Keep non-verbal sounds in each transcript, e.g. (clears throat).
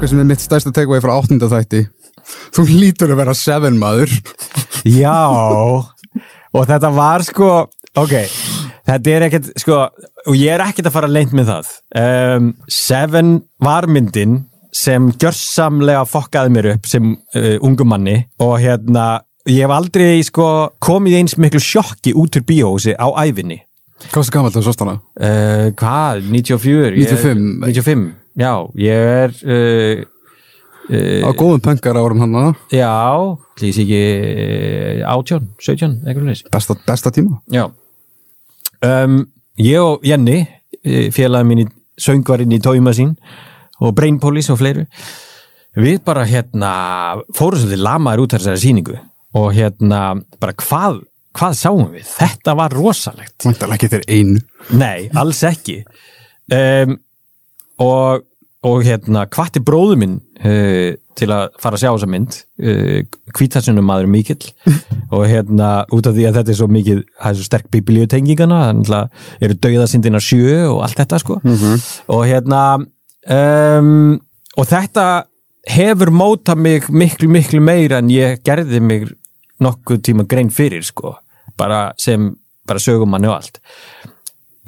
eitthvað sem er mitt stærsta takeaway frá áttunda þætti þú lítur að vera seven maður Já, og þetta var sko, ok, þetta er ekkert, sko, og ég er ekkert að fara leint með það. Um, Seven var myndin sem gjörsamlega fokkaði mér upp sem uh, ungum manni og hérna, ég hef aldrei sko komið eins miklu sjokki út úr bíósi á æfinni. Hvað er það gammalt að svo stana? Uh, hvað? 94? Ég er- 95. 95, já, ég er... Uh, Á góðum pöngar árum hann Já, hlýs ekki eh, 18, 17, eitthvað leys. besta, besta tíma Já. Um, ég og Jenny, félagin mín í söngvarinn í Tóima sín og Brain Police og fleiru, við bara hérna fórum svolítið lamaður út af þessari síningu og hérna bara hvað, hvað sáum við? Þetta var rosalegt. Væntalega ekki þeir einu Nei, alls ekki um, og, og hérna hvati bróðu minn uh, til að fara að sjá þessa mynd. Uh, kvítasunum maður mikill. (laughs) Og hérna út af því að þetta er svo mikið það er svo sterk biblíutengingana þannig að eru dauðasindina sjö og allt þetta sko. Og hérna um, og þetta hefur mótað mig miklu miklu meira en ég gerði mig nokkuð tíma grein fyrir sko. Bara sem bara sögumanni og allt.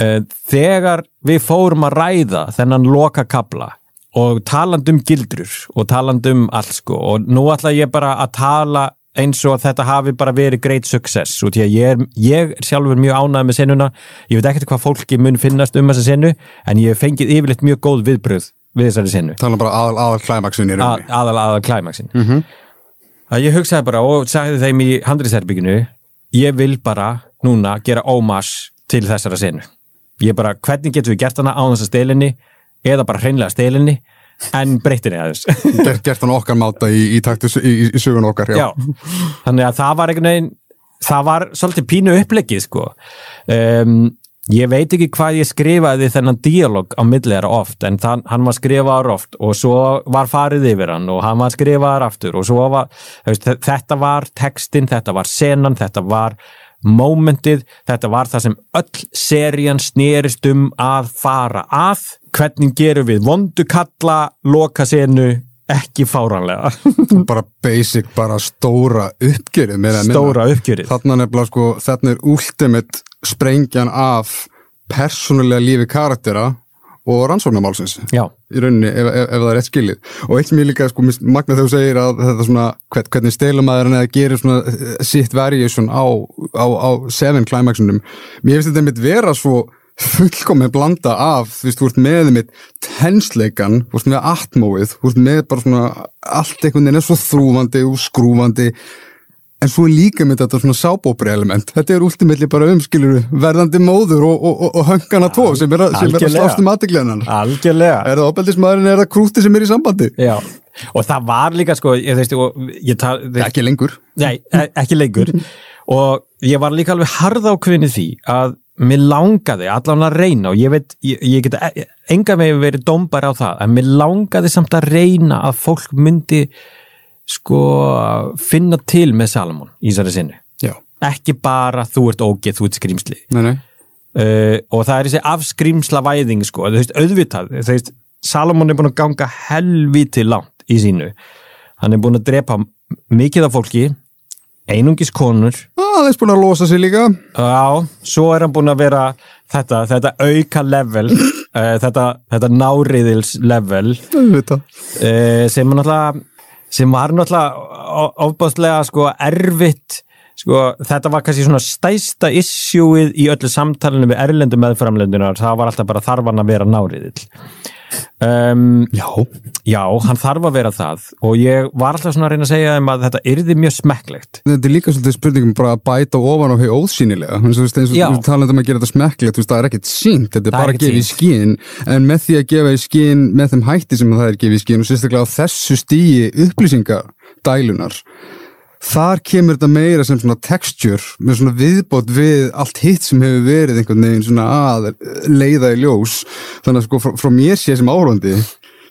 Eh, þegar við fórum að ræða þennan loka kabla og taland um gildrur og taland um allt sko. Og nú ætla ég bara að tala eins og að þetta hafi bara verið great success. Og því að ég er, ég er sjálfur mjög ánægð með senuna, ég veit ekkert hvað fólki mun finnast um þessa senu en ég hef fengið yfirleitt mjög góð viðbröð við þessari senu Tala bara aðal, aðal klæmaksun í rauninni. Aðal aðal klæmaksin að ég hugsaði bara og sagði þeim í handriðsherbygginu ég vil bara núna gera ómas til þessara senu ég bara, hvernig getum við gert hana á þessa stelinni eða bara hreinlega stelinni en breytinni aðeins. Gert, gert hann okkar máta í, í, í, í, sögun okkar já, þannig að það var einhvern veginn það var svolítið pínu upplegið sko. Um, ég veit ekki hvað ég skrifaði þennan díalog á milliðara oft en þann, hann var skrifaður oft og svo var farið yfir hann og hann var skrifaður aftur og svo var veist, þetta var textin, þetta var senan, þetta var momentið, þetta var það sem öll serían snerist um að fara að hvernig gerum við? Vondukalla loka senu ekki fáranlega (laughs) bara basic, bara stóra minna. stóra uppgjörið. Þarna nefnilega sko, þarna er ultimate sprengjan af persónulega lífi karaktera og rannsóknarmálsins. Í rauninni ef, ef, ef það er rétt skilið. Og eitt ég líka sko magna þegar þú segir að þetta svona hvern, hvernig stelumæðurinn eða gerir svona eh, sitt variation á, á, á seven climaxunum mér finnst þetta mitt vera svo fullkomið blanda af þú veist, þú ert með mitt tensleikan, þú ert með atmóið þú ert með bara svona allt einhvern veginn er svo þrúfandi og skrúfandi en svo er líka með þetta svona sábópri element þetta er últimilli bara umskilur verðandi móður og, og, og, og höngana tvo sem er að, að slást um aðtikleganan algjörlega Er það ábeldismæðurinn eða er það krúti sem er í sambandi? já. og það var líka sko ég, veist, ég tal, Ekki lengur. nei, e- ekki lengur (laughs) og ég var líka alveg harða á kvinni því að mér langaði allan að reyna og ég veit, ég, ég get e- enga með verið dómbar á það en mér langaði samt að reyna að fólk myndi sko finna til með Salomon í þessari sinni. Já. ekki bara þú ert ógeð, þú ert skrýmsli uh, og það er þessi afskrýmsla væðing sko, þú veist, auðvitað þú veist, Salomon er búin að ganga helviti langt í sínu. Hann er búin að drepa mikið af fólki einungis konur. Það er búin að losa sig líka. já, svo er hann búin að vera þetta, þetta auka level uh, (laughs) þetta, þetta náriðils level uh, sem er náttúrulega sem var náttúrulega ofbáðslega sko erfitt sko þetta var kannski svona stæsta issueið í öllu samtalinu við erlendu meðframlendunar, það var alltaf bara þarfan að vera náriðill um, Já. já, hann þarf að vera það. Og ég var alltaf svona að reyna að segja þeim að þetta yrði mjög smekklegt. Þetta er líka svolítið spurningum bara að bæta ofan á hei ósýnilega. Eins og þú talandi um að gera þetta smekklegt, þú veist, það er ekkert sínt, þetta er bara að gefa í skín, en með því að gefa í skín með þeim hætti sem það er gefið í skín og sérstaklega á þessu stíi upplýsingadælunar, þar kemur þetta meira sem svona texture, með svona viðbót við allt hitt sem hefur verið einhvern veginn svona að leiða í ljós. Þannig að sko frá, frá mér sé sem áhrundi,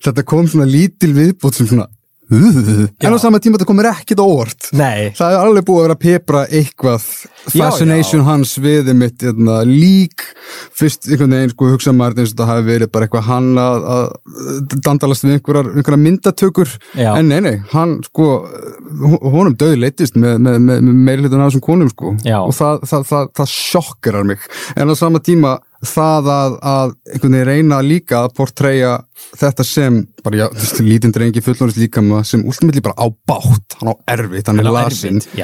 þetta kom svona lítil viðbót sem svona en á Já. sama tíma þetta komir ekkit á óvart. Nei, það er alveg búið að vera að pepra eitthvað Já, fascination hans við mitt hérna, lík. Fyrst einhvern veginn sko hugsa maður eins og þetta hafi verið bara eitthvað hann að, að dandalast við einhverjar myndatökur. Já. en nei nei, hann sko hon- honum döði leittist með, með, með, með meirhlutin af þessum konum sko. Já. og það, það, það, það sjokkerar mig. En á sama tíma það að, að einhvern veginn reyna líka að portreyja þetta sem bara já, lítinn drengi fullorðist líka sem últimilli bara á bátt, hann á erfitt, hann er lasin erfitt,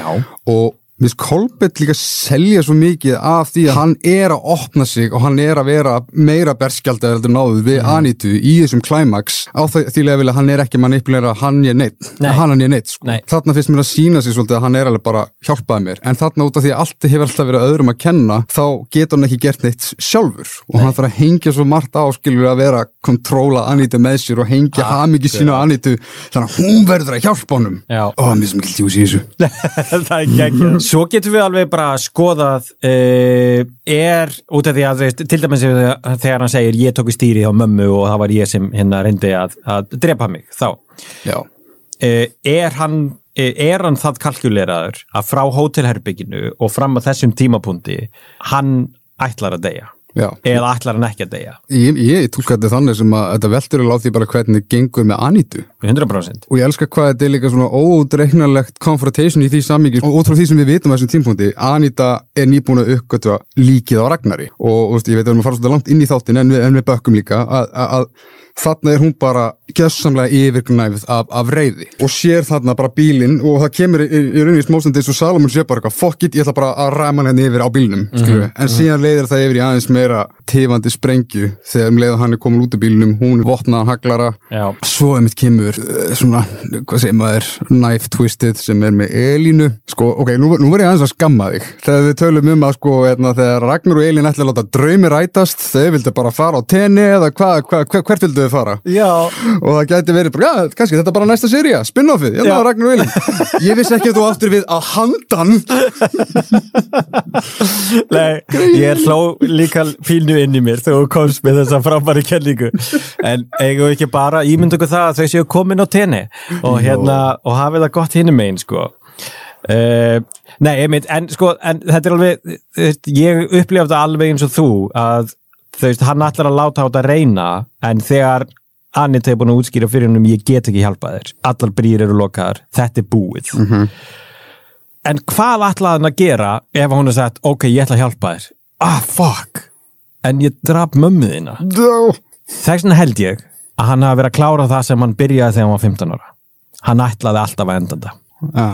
og Miss Kolbett líka selja svo mikið af því að hann er að opna sig og hann er að vera meira berskjaldar heldur náðu við Mhm. Anitu í þessum klæmaks á því að hann er ekki manipulera hann ég neitt, Nei. hann ég neitt sko. Nei. þarna finnst mér að sína sig svolítið að hann er alveg bara hjálpaði mér, en þarna út af því að allt hefur alltaf verið öðrum að kenna, þá getur hann ekki gert neitt sjálfur. Og hann þarf að hengja svo margt á skilur að vera að kontróla Anitu með sér og hengja hamingi sína Anitu, þannig að hún verður að hjálpa honum (laughs) Svo getum við alveg bara skoðað uh, er út af því að til dæmis þegar hann segir ég tók í stýri á mömmu og það var ég sem hérna reyndi að, að drepa mig þá. Uh, er hann eh, er hann það kalkuleraður að frá hótelherbygginu og fram að þessum tímapunkti hann ætlar að deyja já. Eða ætlar hann ekki að deyja? Ég, ég tólka þetta þannig sem að þetta veldur er því bara hvernig gengur með Anitu 100% og ég elska hvað þetta er líka svona ódreiknarlegt confrontation í því sammingi og út frá því sem við vitum á þessum tímpúndi Anita er nýbúin að uppgötva líkið á Ragnari. Og veist, ég veit að við erum að fara svolítið langt inn í þáttin en við, en við bökkum líka að, að, að þarna er hún bara gjössamlega yfirgnæfð af, af reyði og sér þarna bara bílinn og það kemur í, í rauninni smóstandi eins og Salomon sé bara it, ég ætla bara að ræma hann hérna yfir á bílnum mm en síðan leiðir það yfir í aðeins meira era tifandi sprengju þegar um leið að hann er komin út úr bílnum hún er vopnaðan haglara. Já. svo er mitt kemur uh, svona, hvað segir maður knife twisted sem er með Elínu. Sko, ok, nú, nú verð ég aðeins að skamma þig. Þegar við tölum um að sko, hérna, þegar Ragnar og Elín ætla að láta draumi rætast þau vildu bara fara á tenni eða hvað, hva, hva, hvert vildu þau fara? Já, og það gæti verið bara, já, kannski þetta er bara næsta seria spin-offið, hérna Já. Ragnar og Elín. Ég vissi ekki að þú áttur við að handan. Nei, ég hló líka pínu inn í mér þegar þú komst með þessa frábæri kenningu. En eigum við ekki bara ímyndu okkur það að þau séu komin á tenni? Og hérna og hafið það gott hinum megin sko. Uh, Nei, einmitt, en sko en þetta er alveg, ég upplifa þetta alveg eins og þú að þú veist, hann ætlar að láta á þetta reyna en þegar Annita er búin að útskýra fyrir hennum ég get ekki hjálpað þér. Allar brýr eru lokaðar, þetta er búið. En hvað ætlaði hann að gera ef hún er sagt, ok, ég ætla að hjálpa þér ah, fuck en ég draf mömmu þína þess vegna held ég að hann hafi verið að klára það sem hann byrjaði þegar hann var 15 ára hann ætlaði alltaf að enda þetta ja.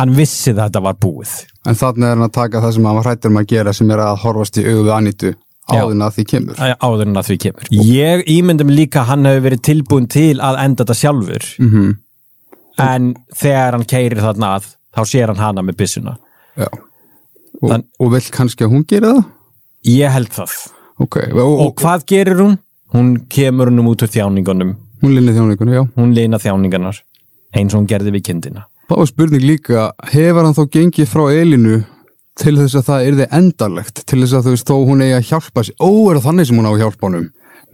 hann vissi að þetta var búið en þannig er hann að taka það sem hann var hrættur um að gera sem er að horfast í auðu Anitu Já. áðurinn að því kemur Æ, áður en að því kemur ég ímyndi mig líka að hann hefur verið tilbúin til að enda þetta sjálfur Mhm. en þegar hann keirir þarna að þá sér hann hana með byssuna Já. Og, Þann- og vill kannski að hún gera það? ég held það Ok, og, og, og hvað gerir hún? hún kemur húnum út úr þjáningunum hún linni þjóningunni, já. hún leina þjáningarnar eins og hún gerði við kindina Það var spurning líka, hefur hann þá gengið frá Elinu til þess að það yrði endalegt, til þess að þú veist þó hún eigi að hjálpa sér, ó, er það þannig sem hún á að hjálpa honum?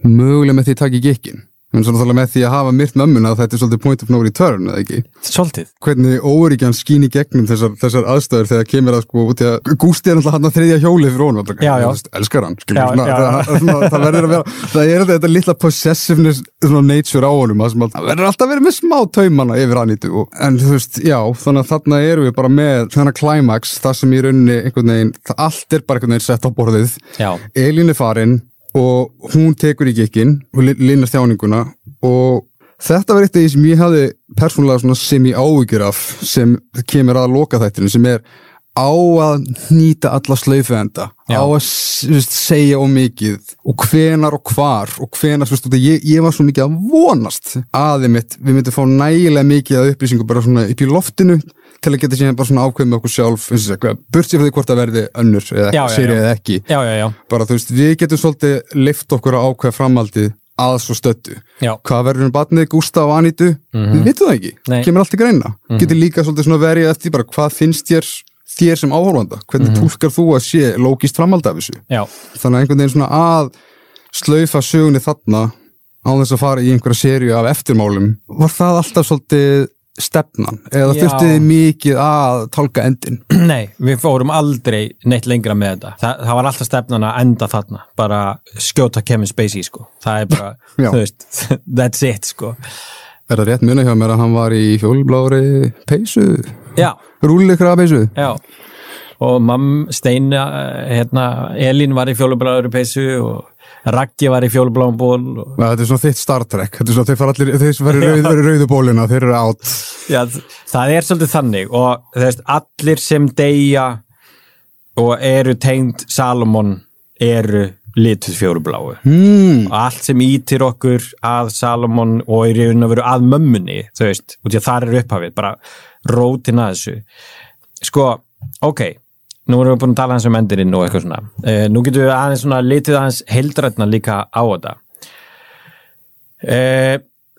Mögulega með því taka í gikkin. En svo náttúrulega með því að hafa myrt mömmuna þetta er svolítið point of no return, eða ekki? Svolítið Hvernig óryggjan skín í gegnum þessar, þessar aðstæður þegar kemur að sko út í að Gústi er náttúrulega hann að þriðja hjóli fyrir honum. Já, já. Elskar hann, Já, já. Það, svona, það verður að vera, það er þetta, litla possessiveness nature á honum, það að það verður alltaf að vera með smá taumana yfir hann í þú. En þú veist, já, þannig að þarna erum við bara með þennan climax, það sem í rauninni og hún tekur í gikkin og linnar þjáninguna og þetta var eitt af því sem ég hafði persónulega sem ég áhyggjur af sem kemur að loka þættinu sem er á að nýta alla slaufuenda Já. á að veist, segja og mikið og hvenar og hvar og hvenar, veist, ég, ég var svo mikið að vonast aðið mitt, við myndum fá nægilega mikið að upplýsingu bara svona upp í loftinu til að geta síðan bara svona ákveð með okkur sjálf sér frá því hvort það verði önnur eða Já, já, séri já. eða ekki. Já, já, já, bara þú veist, við getum svolítið lift okkur að ákveða framhaldið að svo stöttu já. hvað verður um batnið, Gústa og Anitu við vitum það ekki, Nei. kemur allt í greina. Getur líka svolítið svona verið eftir bara hvað finnst þér þér sem áhorfanda, hvernig mm túlkar þú að sé lógist framhald af þessu? Þannig að einhvern veginn svona að slaufa sögunni þarna á þess að fara í einhverja sériu af eftirmálum. Var það alltaf svolítið stefnan eða Já. þurftu þið mikið að tálka endin (clears throat) Nei, við fórum aldrei neitt lengra með þetta. Þa, það var alltaf stefnan að enda þarna, bara skjóta Kevin Spacey, sko. Það er bara, (laughs) þú veist, (laughs) that's it, sko. Er það rétt muni hjá mér að hann var í fjólblári peysu, Já, rúlikraða peysu já. Og mam, Steina, hérna, Elín var í fjólubláður peysu og Raggi var í fjólubláðum ból og Þetta er svona þitt Star Trek er þeir fara allir, þeir sem verður rauð, verður rauðu bólina þeir eru átt Já, það er svolítið þannig og veist, allir sem deyja og eru tengd Salomon eru lituð fjólubláu. hmm. og allt sem ítir okkur að Salomon og í raun og veru að mömmunni þú veist, og því að það er upphafið bara rótin að þessu sko, ok, nú erum við búin að tala hans um endurinn og eitthvað svona. Uh, nú getum við aðeins svona litið aðeins heildrætna líka á þetta. Uh,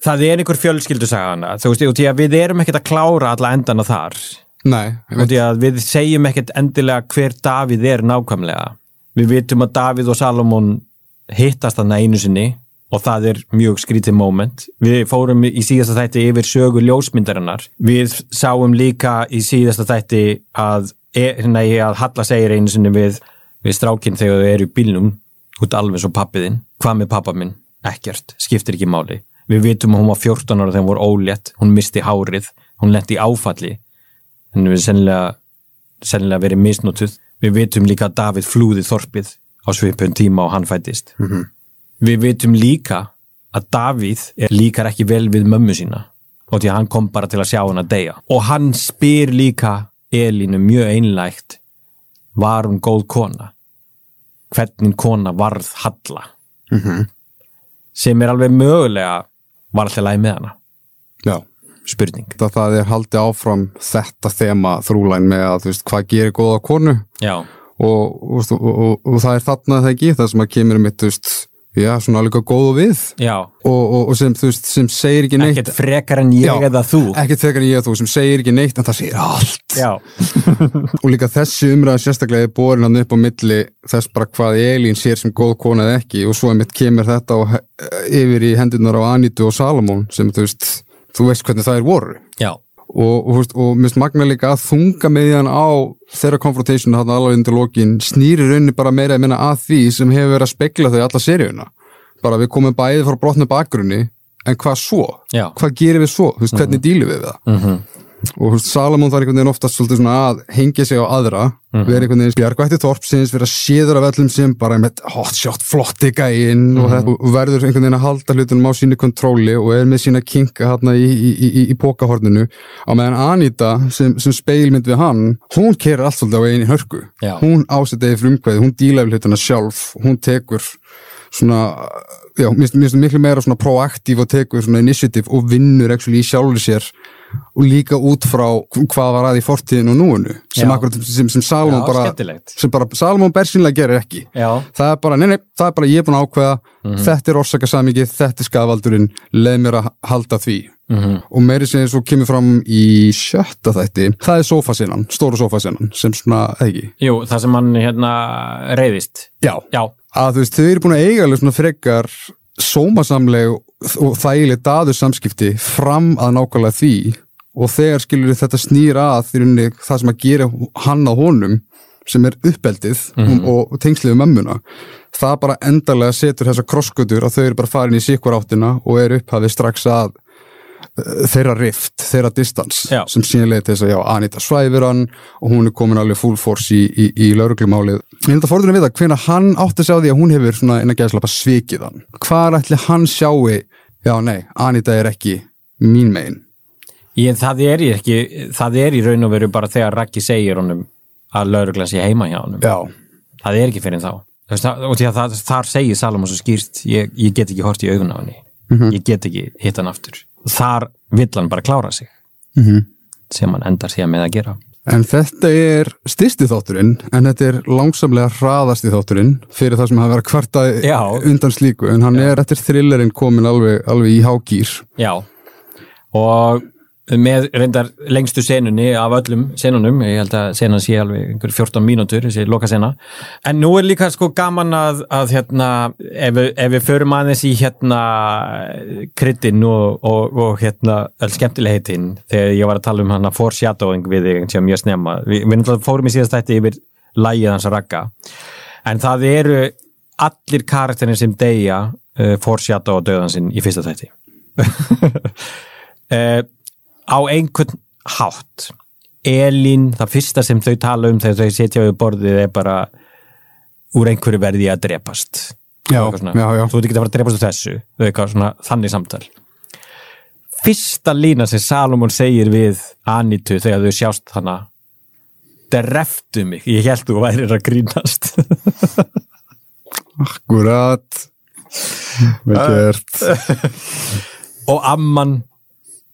það er einhver fjölskyldusaga hana, þú veist, og því að við erum ekkert að klára alla endana þar. Nei, og því að við segjum ekkert endilega hver Davíð er nákvæmlega. Við vitum að Davíð og Salomon hittast þarna einu sinni og það er mjög skrítið moment. Við fórum í síðasta þætti yfir sögu ljósmyndarinnar. Við sáum líka í síðasta þætti að, e- nei, að Halla segir einu sinni við, við strákinn þegar þau eru í bílnum. Út alveg svo pappiðinn hvað með pappa minn? Ekkert, skiptir ekki máli. Við vitum að hún var 14 ára þegar hún voru ólétt. Hún misti hárið, hún lendi áfalli. Henni við sennilega, sennilega verið misnotuð. Við vitum líka að Davíð flúði þorpið á svipun tíma og hann fættist. -hmm. Við vitum líka að Davíð líkar ekki vel við mömmu sína og því að hann kom bara til að sjá hann að deyja. Og hann spyr líka Elínu mjög einlægt var hún góð kona? Hvernig kona varð Halla? Mhm. Sem er alveg mögulega var alltaf læg með hana. já Spurning. það, það er haldið áfram þetta þema þrúlæn með að þú veist, hvað gerir góða konu Já. og, og, og, og, það er þarna það ekki það sem að kemur mitt, þú veist já, svona líka góð og við og, og, og sem, veist, sem segir ekki neitt Ekkert frekar en ég Já. eða þú. ekkert þegar ég að þú sem segir ekki neitt en það segir allt (laughs) og líka þessi umræða sérstaklega er borin hann upp á milli þess bara hvað Elín sér sem góð kona eða ekki og svo einmitt kemur þetta á, yfir í hendurnar á Anitu og Salomón sem þú veist, þú veist hvernig það er voru Já. Og, og, og minnst magna líka að þunga með hann á þeirra confrontation hann alveg undir lokin snýri raunni bara meira að að því sem hefur verið að spegla þau alla seríuna bara við komum bæði frá brotnu bakgrunni en hvað svo? Já. Hvað gerir við svo? Veist, hvernig dílum við það? Mhm. Og Salamón þarf einhvern veginn oftast að hengja sig á aðra vera einhvern veginn bjargvætti þorpsins vera séður af öllum sem bara með hotshot flotti gæinn og, þetta- og verður einhvern veginn að halda hlutunum á sínu kontróli og er með sína kinka hérna í, í, í, í, pókahorninu á meðan Anita sem, sem speilmynd við hann hún kerir allt svolítið á einu hörku. Já. hún ásetið í frumkvæði, hún díla við hlutuna sjálf hún tekur svona, já, mér finnst- finnst miklu meira svona proaktív og tekur svona initiative og vinnur actually í sjálfur sér og líka út frá hvað var að í fortíðin og núinu sem, akkurat, sem, sem Salomon Já, bara sem bara Salomon bersynlega gerir ekki Já. það er bara, nei, nei, það er bara ég er búin að ákveða Mhm. þetta er orsakasamikið, þetta er skafaldurinn leið mér að halda því Mhm. og meiri sem svo kemur fram í sjötta þætti, það er sofasinnan stóru sofasinnan, sem svona, ekki Jú, það sem hann hérna reyðist. já, Já. að þú veist, þau eru búin að eiga alveg svona frekar sómasamleg og þægileg daður samskipti fram að nákvæmlega því. Og þegar skilur þetta snýra að því það sem að gera hann að honum sem er uppeldið og, og tengslið um mömmuna það bara endarlega setur þessa krosskutur að þau eru bara farin í sikkur áttina og eru upphafið strax að þeirra rift, þeirra distans Já. sem síðan leiði til þess að já, Anita svæfir hann og hún er komin alveg full force í, í, í lauruglumálið. Ég held að fórðurinn við það hvenær hann átti að sjá því að hún hefur svona innan gæðslapa svikið hann. Hvar ætli hann sjáu, já nei, Anita er ekki mín megin. Ég, það er ekki, það er í raun og veru bara þegar Raggi segir honum að lauruglan sé heima hjá honum. Já. Það er ekki fyrir þá. Það- Og að það, þar segir Salomon svo skýrt, ég, ég get ekki hort í augun á henni. Ég get ekki hitt hann aftur. Þar vill hann bara klára sig. Mhm. Sem hann endar síðan með að gera. En þetta er styrsti þátturinn, en þetta er langsamlega hraðasti þátturinn fyrir það sem hafa verið að kvarta Já. undan slíku, en hann er eftir thrillerinn komin alveg, alveg í hágýr. Já. Og með reyndar lengstu senunni af öllum senunum, ég held að senan sé alveg einhver 14 mínútur, þessi loka sena. En nú er líka sko gaman að, að hérna, ef ef við förum aðeins í hérna kryddin og, og, og hérna öll skemmtilegheitin, þegar ég var að tala um hana foreshadowing við þig ég snemma. Við, við fórum í síðast þætti yfir lægið hans að ragga, en það eru allir karakterin sem deyja uh, foreshadow og döðansinn í fyrsta þætti. Uh, (laughs) á einhvern hátt. Elín, það fyrsta sem þau tala um þegar þau setja við borðið er bara úr einhverju verði að drepast. Já, já, já. þú ert ekki að fara að drepast úr þessu. Þau eitthvað svona þannig samtal. Fyrsta lína sem Salomon segir við Anitu þegar þau sjást hana dreftu mig, ég held þú værir að grínast. (laughs) Akkurat. Vel gert. (laughs) Og amman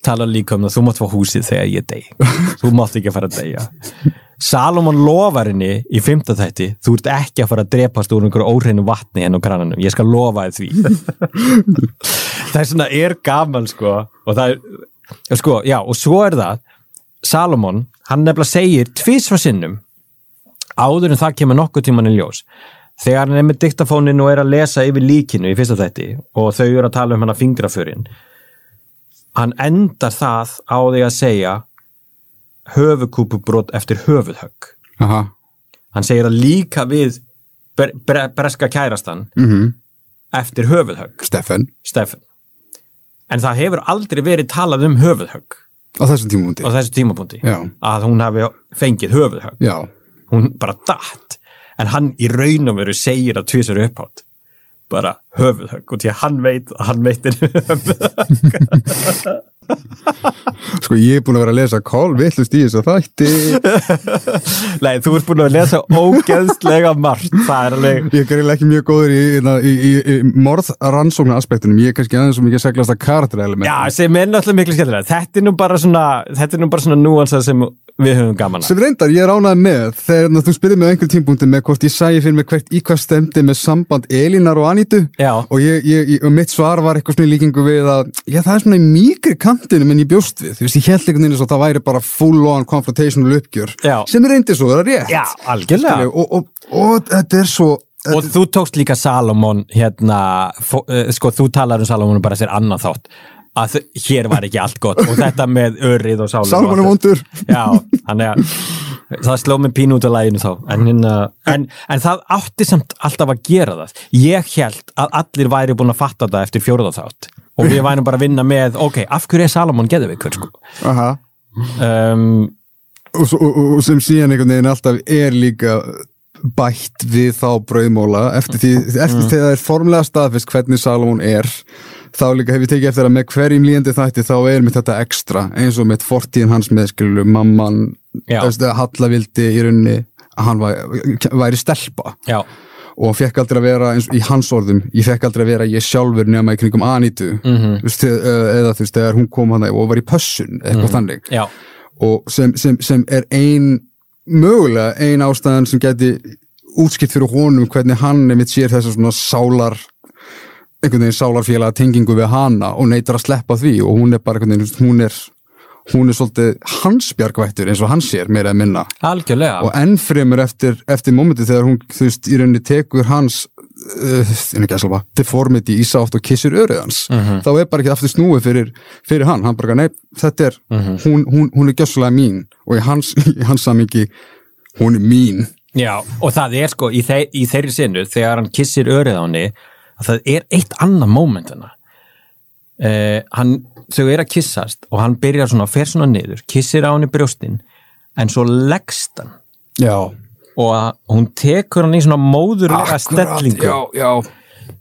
tala líka um það, þú mátt fá húsið þegar ég dey þú mátt ekki að fara að deyja. Salomon lofar henni í fymta þætti, þú ert ekki að fara að drepast úr einhverju óhreinu vatni henn á krananum ég skal lofa því. Það er svona, er gaman sko og það er sko, já, og svo er það Salomon, hann nefnilega segir tvisvar sinnum áður en það kemur nokkuð tíman í ljós þegar hann er með diktafónin og er að lesa yfir líkinu í fyrsta þætti og þau eru að tala um hann að fingraförin hann endar það á því að segja höfukúpubrót eftir höfuðhögg. Aha, hann segir að líka við bre bre breska kærastan mhm, eftir höfuðhögg, Steffen Steffen en það hefur aldrei verið talað um höfuðhögg. Á þessum tímúndi á þessu tímapunkti. Að hún hafi fengið höfuðhögg. Já, hún bara datt. En hann í raun og veru segir að tvisar upphátt bara höfuðhögg og því að hann veit að hann veitir höfuðhögg. Sko ég er búin að vera að lesa Kál villust í þessu þætti. Nei, þú ert búin að lesa ógeðslega margt það er alveg Ég er greiðlega ekki mjög góður í, í, í, í, í morðrannsóknar aspektunum Ég er kannski aðeins svo mikið seglast að karakterelement. Já, sem er náttúrulega miklu skemmtilega þetta er nú bara svona, þetta er nú bara svona núansað sem við höfum gaman að sem reyndar ég er ánægð með þegar þú spyrir mig á einhver tímpúndi með hvort ég sæði fyrir mig hvert í hvað stemdi með samband Elínar og Anítu Já. og, ég, ég, og mitt svar var eitthvað svona í líkingu við að já, það er svona í mýkri kantinu en ég bjóst við, þú veist ég held einhvern veginn eins og það væri bara full on confrontational uppgjör Já. sem er reyndið svo, það er rétt Já, algjörlega. Skilju, og, og, og þetta er svo Og þú tókst líka Salomon hérna, fó, uh, sko þú talar um Salomon bara sér annað þátt að hér var ekki allt gott. Og þetta með örið og sálum Salman er vondur. Já, þannig að það sló mig pínu út af læginu þá. En, hérna, en, en það átti samt alltaf að gera það. Ég held að allir væri búin að fatta það eftir fjóruða þátt. Og við værum bara að vinna með ok, af hverju er Salomon geðveikur sko? Aha. um, og, og, og, sem síðan einhvern veginn alltaf er líka bætt við þá brauðmóla eftir því, eftir þegar það er formlega staðfist hvernig Salomón er þá líka hef ég tekið eftir að með hverjum líðandi þætti þá er mitt þetta ekstra eins og mitt fortíðin hans með skilu mamman, Hallavildi í rauninni að hann væri, væri stelpa. Já, og fekk aldrei að vera eins í hans orðum ég fekk aldrei að vera ég sjálfur nema í kringum Anitu þú veist, eða þú veist, þegar hún kom hann og var í pössun, eitthvað þannig. Já, og sem, sem, sem er ein mögulega ein ástæðan sem geti útskipt fyrir honum hvernig hann einmitt sér þessa svona sálar einhvern veginn sálarfélaga tengingu við hana og neytar að sleppa því og hún er bara einhvern veginn, hún er hún er svolítið hans bjargvættur eins og hann sér meira að minna. Algjörlega. Og enn fremur eftir, eftir momenti þegar hún þú veist í rauninni tekur hans uh, deformity í sátt og kissir örið hans. Þá er bara ekki aftur snúið fyrir, fyrir hann, hann bara nei, þetta er, hún, hún, hún er gjössulega mín. Og í hans, (laughs) í hans samingi hún er mín. Já, og það er sko í, þe í þeirri sinnu þegar hann kissir örið á henni að það er eitt annað moment hennar uh, hann, þau er að kissast og hann byrjar svona, fer svona niður kissir á henni brjóstin en svo leggst hann. Já, og hún tekur hann í svona móðurlega stellingu. já, já.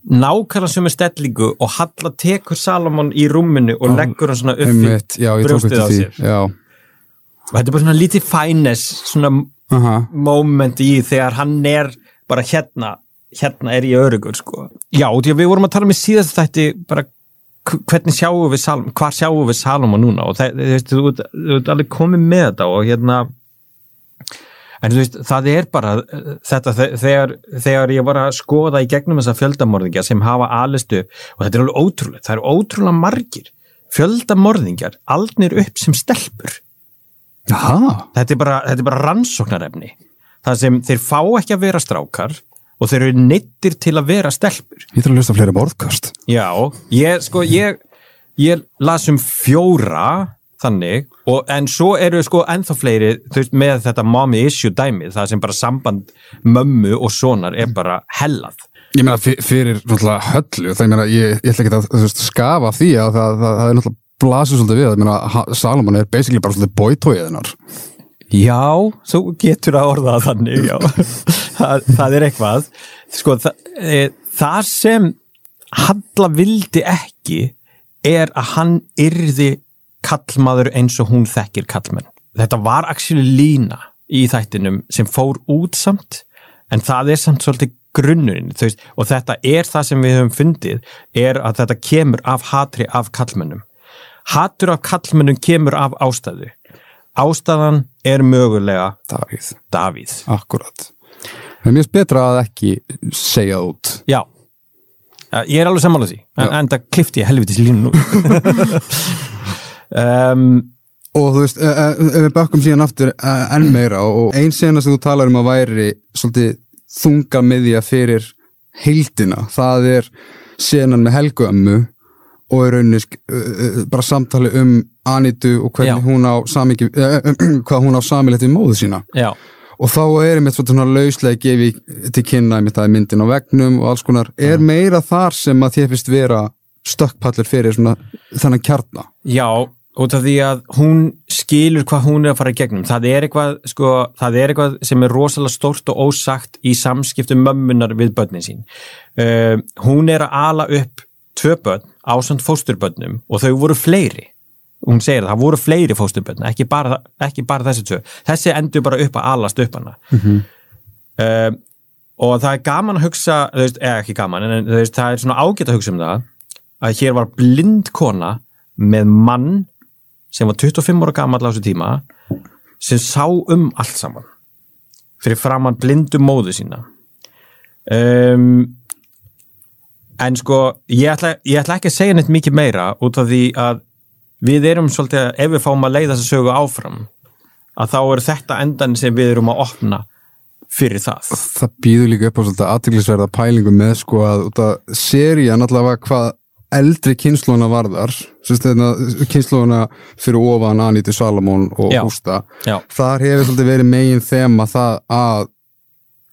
Nákvæmlega sem er stellingu og Halla tekur Salomon í rúminu og leggur hann svona upp í brjóstið á sér. Og þetta er bara svona lítið fænes svona aha, moment í þegar hann er bara hérna, hérna er ég örugur sko. Já, því að við vorum að tala með síðast þætti bara hvernig sjáum við Salomon, hvar sjáum við Salomon núna? Og það, þú veist, þú ert- þú ert alveg komið með þetta og hérna en þú veist, það er bara uh, þetta þe- þegar, þegar ég var að skoða í gegnum þessa fjöldamorðingja sem hafa alistu og þetta er alveg ótrúlega, það eru ótrúlega margir fjöldamorðingjar aldnir upp sem stelpur. Jaha, þetta er bara, þetta er bara rannsóknarefni. Það sem þeir fá ekki að vera strákar og þeir eru neittir til að vera stelpur. Ég þarf að hlusta fleiri borðkast já, ég sko ég, ég las um fjóra þannig, og, en svo eru sko ennþá fleiri, þú veist, með þetta mommy issue dæmið, það sem bara samband mömmu og sonar er bara hellað. Ég meina fyr- fyrir náttúrulega höllu það ég meina ég, ég ætla ekki að veist, skafa af því að það, það, það er náttúrulega blasið svolítið við, ég meina Salomon er basically bara svolítið bóitóið hennar Já, þú getur að orða þannig, já. (laughs) það, það er eitthvað. Sko, það, e, það sem Halla vildi ekki er að hann yrði kallmaður eins og hún þekkir kallmenn. Þetta var actually lína í þættinum sem fór út samt, en það er samt svolítið grunnurinn, þú veist, og þetta er það sem við höfum fundið, er að þetta kemur af hatri af kallmennum. Hatur af kallmennum kemur af ástæðu. Ástæðan er mögulega Davíð, Davíð. akkurat Það er mjög betra að ekki segja það út. Já, ég er alveg sammála því, en, en það klifti ég helvitis línu nú. (laughs) um, og þú veist, eh, eh, ef við bakkum síðan aftur eh, enn meira og ein sena sem þú talar um að væri svolítið þunga miðja fyrir heildina, það er senan með Helgu ömmu og í rauninni eh, bara samtali um Anitu og hvernig Já. hún á samingi, (clears throat) hvað hún á samilegt við móðu sína já, og þá er einmitt svona lauslega gefið til kynna einmitt að myndin á vegnum og alls konar, er meira þar sem að þér finnst vera stökkpallur fyrir svona þennan kjarna já, út af því að hún skilur hvað hún er að fara í gegnum. Það er eitthvað, sko, það er eitthvað sem er rosalega stórt og ósagt í samskiptum mömmunar við börnin sín. Uh, hún er að ala upp tvö börn ásand fósturbörnum og þau voru fleiri. Hún segir það, það voru fleiri fósturbörn, ekki bara, ekki bara þessi tvö. Þessi endur bara upp að alast upp hana. uh, og það er gaman að hugsa veist, eða ekki gaman, en veist, það er svona ágætt að hugsa um það að hér var blind kona með mann sem var 25 ára gamall á þessu tíma sem sá um allt saman fyrir framann blindu móðu sína um, en sko ég ætla, ég ætla ekki að segja neitt mikið meira út af því að við erum svolítið, að- ef við fáum að leiða þessa sögu áfram að þá er þetta endan sem við erum að opna fyrir það það býður líka upp á svolítið aðtiklisverða pælingu með sko að út að serían allavega hvað eldri kynnslóna varðar kynnslóna fyrir ofan Aníti Salamón og Já. Hústa Já. þar hefur svolítið verið megin þema það að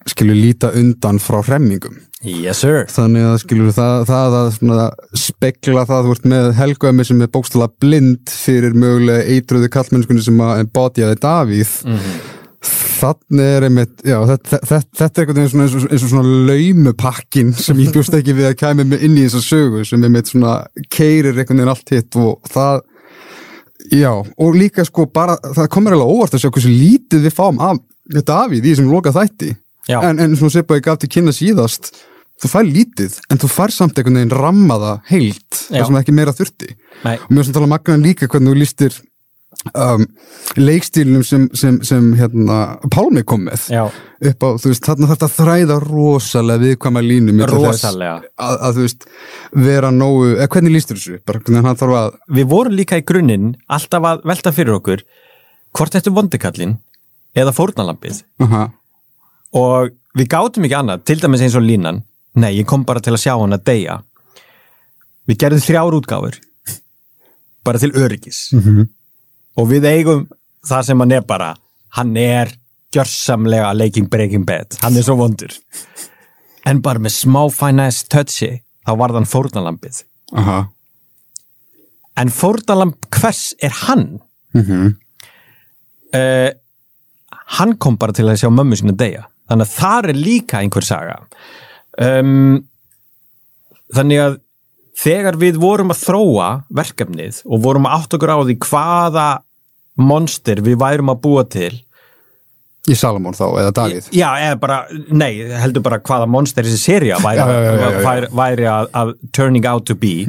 skilur líta undan frá hremmingum yes sir. Þannig að skilur það, það að svona, spekla það þú ert með helgömi sem er bókstala blind fyrir mögulega eitruðu kallmennskunni sem að embodyaði Davíð þannig er einmitt já, þetta, þetta, þetta er einhvern veginn svona eins og, eins og svona laumupakkin sem ég bjóst ekki við að kæmi mig inn í þessa sögu sem einmitt svona keirir einhvern veginn allt hitt og það já, og líka sko bara það komur alveg óvart að sjá hversu lítið við fáum af Davíð í þessum loka þætti Já. en, en svona Sippa ég gaf til kynna síðast þú fær lítið, en þú fær samt einhvern veginn rammaða heilt, Já. það sem ekki meira þurfti Nei. og mér finnst að tala magnan líka hvernig þú lístir um, leikstílunum sem, sem, sem hérna, Pálmi kom með Já. upp á, þú veist, þarna þarf þetta að þræða rosalega viðkvæma línu milli þess Rosalega. að, að þú veist, vera nógu eða hvernig lístir þessu, bara að við vorum líka í grunninn alltaf að velta fyrir okkur hvort þetta er vondikallin eða fórnalampið aha, og við gátum ekki annað, til dæmis eins og línan. Nei, ég kom bara til að sjá hann að deyja. Við gerðum þrjár útgáfur bara til öryggis. -hmm. og við eigum það sem hann er bara. Hann er gjörsamlega leiking breaking bad, hann er svo vondur. En bara með smá finesse touchi, þá var þann fórnalampið aha. En fórnalamb hvers er hann? mm uh, hann kom bara til að sjá mömmu sína deyja þannig að þar er líka einhver saga. Um, þannig að þegar við vorum að þróa verkefnið og vorum að átt okkur á því hvaða monster við værum að búa til. Í Salamón þá, eða Davíð? Já, eða bara, nei, heldur bara hvaða monster þessi seria væri, væri, væri að, að turning out to be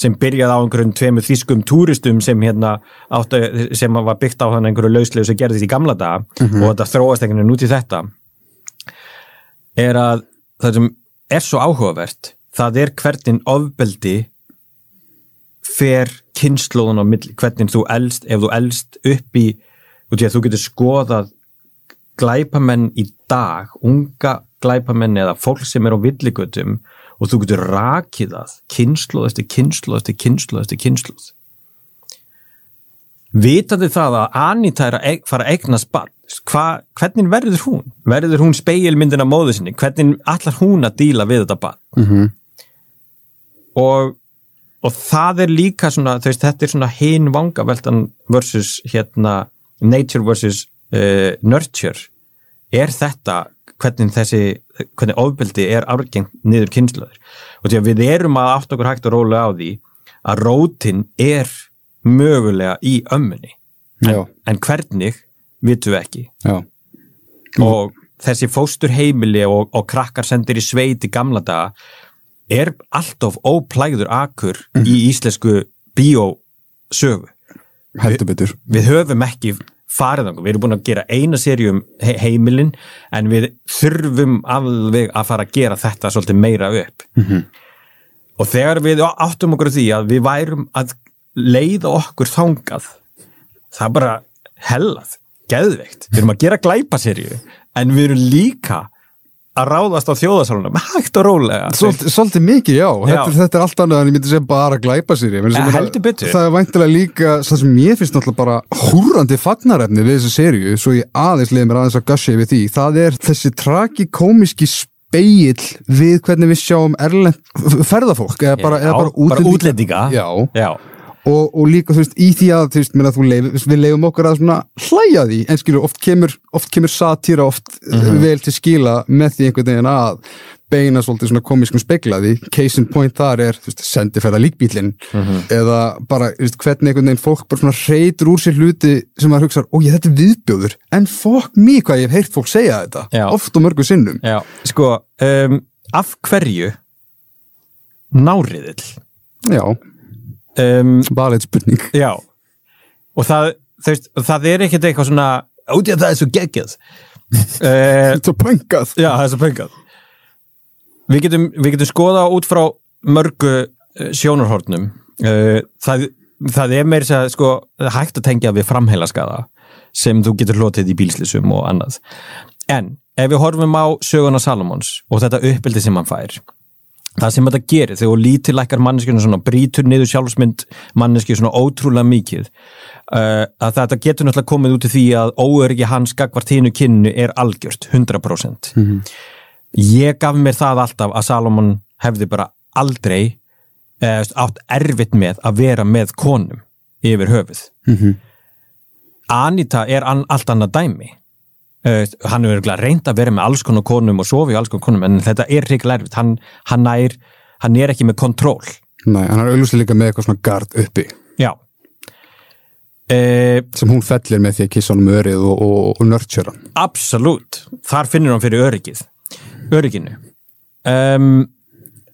sem byrjaði á einhverjum tveimur þýskum túristum sem hérna áttu, sem var byggt á hann einhverju lauslegu sem gerðist í gamla daga og þetta þróast einhvern veginn út í þetta er að það sem er svo áhugavert það er hvernig ofbeldi fer kynnslóðun á milli, hvernig þú elst ef þú elst upp í að þú getur skoðað glæpamenn í dag, unga glæpamenn eða fólk sem er á villigötum og þú getur rakið það kynnslóð eftir kynnslóð eftir kynnslóð eftir kynnslóð vitandi það að Anita er að fara að eignast barn hva, hvernig verður hún? verður hún speilmyndin af móðu sinni? hvernig allar hún að díla við þetta barn? Mhm. og, og það er líka svona, veist, þetta er svona hinn vangaveltan versus hérna nature versus uh, nurture er þetta hvernig þessi, hvernig ofbeldi er árgengt niður kynnslöður og því að við erum að átt okkur hægt og rólega á því að rótin er mögulega í ömmunni. Já, en hvernig vitum við ekki. Já, og þessi fóstur heimili og, og krakkar sendir í sveit í gamla daga er alltof óplægður akur í íslensku bíósögu. Betur. við höfum ekki farið við erum búin að gera eina serju um he heimilin en við þurfum alveg að fara að gera þetta svolítið meira upp. Mhm. og þegar við áttum okkur því að við værum að leiða okkur þangað það er bara hellað, geðveikt við erum að gera glæpaserju en við erum líka að ráðast á þjóðasálunum hægt og rólega Svolítið, svolítið mikið, já. Þetta, Já. þetta er allt annað en ég myndi segja bara glæpa sér ég. Betur. Það er væntilega líka, það sem mér finnst náttúrulega bara húrandi fagnarefni við þessu serju, svo ég aðeins leiði mér aðeins að gusja yfir því. Það er þessi tragikómiski speill við hvernig við sjáum erlend ferðafólk, eða bara, Já, eða bara, bara útlendinga. Já, Já, og, og líka þú veist, í því að þú veist, meina, þú leif, við leifum okkur að svona hlæja því, en skilur, oft kemur, oft kemur satýra oft Mhm. vel til skila með því einhvern veginn að beina svolítið svona komískum speklaði case in point þar er, þú veist, sendiferða líkbílinn Mhm. eða bara, þú veist, hvernig einhvern veginn fólk bara svona reytur úr sér hluti sem maður hugsa, ó ég, þetta er viðbjóður. En fuck me hvað ég hef heyrt fólk segja þetta. Já. oft og mörgu sinnum. Já, sko um, af hverju náriðill já, um, bara eitt spurning. Já. Og það, þú veist, það er ekkert eitthvað svona í að það er svo geggjað. (laughs) Þetta er pöngað Já, það er svo pöngað Við getum, við getum skoða út frá mörgu uh, sjónarhornum. Uh, það, það er meira sér sko, það hægt að tengja við framheila skada sem þú getur hlotið í bílslýsum og annað. En ef við horfum á söguna Salomons og þetta uppbyldi sem hann fær það sem þetta gerir þegar lítilækkar manneskjuna svona brítur niður sjálfsmynd manneskju svona ótrúlega mikið uh, að þetta getur náttúrulega komið út í því að óöryggi hans gagvart hínu kynnu er algjört 100% ég gaf mér það alltaf að Salomon hefði bara aldrei eh, átt erfitt með að vera með konum yfir höfuð. Anita er an, allt annað dæmi uh, hann er reynd að vera með alls konar konum og sofi á alls konar konum en þetta er hrikalega erfitt. Hann, hann, er, hann er ekki með kontról. Nei, hann er auðvitað líka með eitthvað svona gard uppi. Já. Uh, sem hún fellir með því að kissa honum örið og, og, og nurture hann. Absolutt, þar finnur hann fyrir öryggið. Örygginu. Um,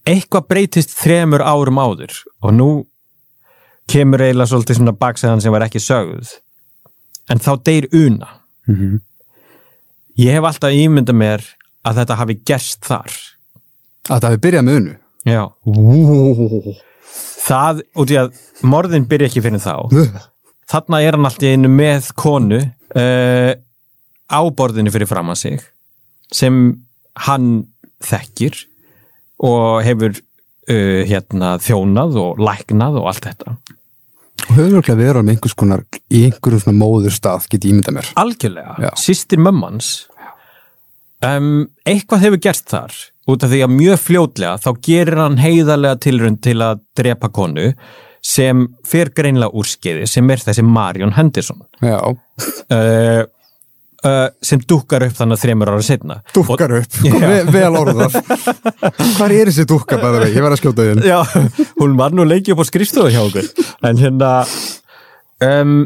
eitthvað breytist þremur árum áður og nú kemur eiginlega svolítið svona baksæðan sem var ekki sögð. En þá deyr una. Mhm. Ég hef alltaf ímyndað mér að þetta hafi gerst þar. Að það hefði byrjað með unnu já, Ó, það, út í að morðin byrja ekki fyrir þá. Þarna er hann alltaf einu með konu uh, á borðinu fyrir fram að sig sem hann þekkir og hefur uh, hérna þjónað og læknað og allt þetta. Og höfður okkur verið með einhvers konar í einhverjum svona móður stað get ég ímyndað mér. Algjörlega, Já. sýstir mömmans um, eitthvað hefur gerst þar. Út af því að mjög fljótlega þá gerir hann heiðarlega tilrönd til að drepa konu sem fer greinlega úr skeiði sem er þessi Marion Henderson. Uh, uh, sem dukkar upp þannig þreymur ára setna dúkkar upp. Ve, vel orðað hvað er þessi dúkka bæður vegi, ég verð að skjóta því Já, hún var nú lengi upp á skrifstofu hjá okkur. En hérna um,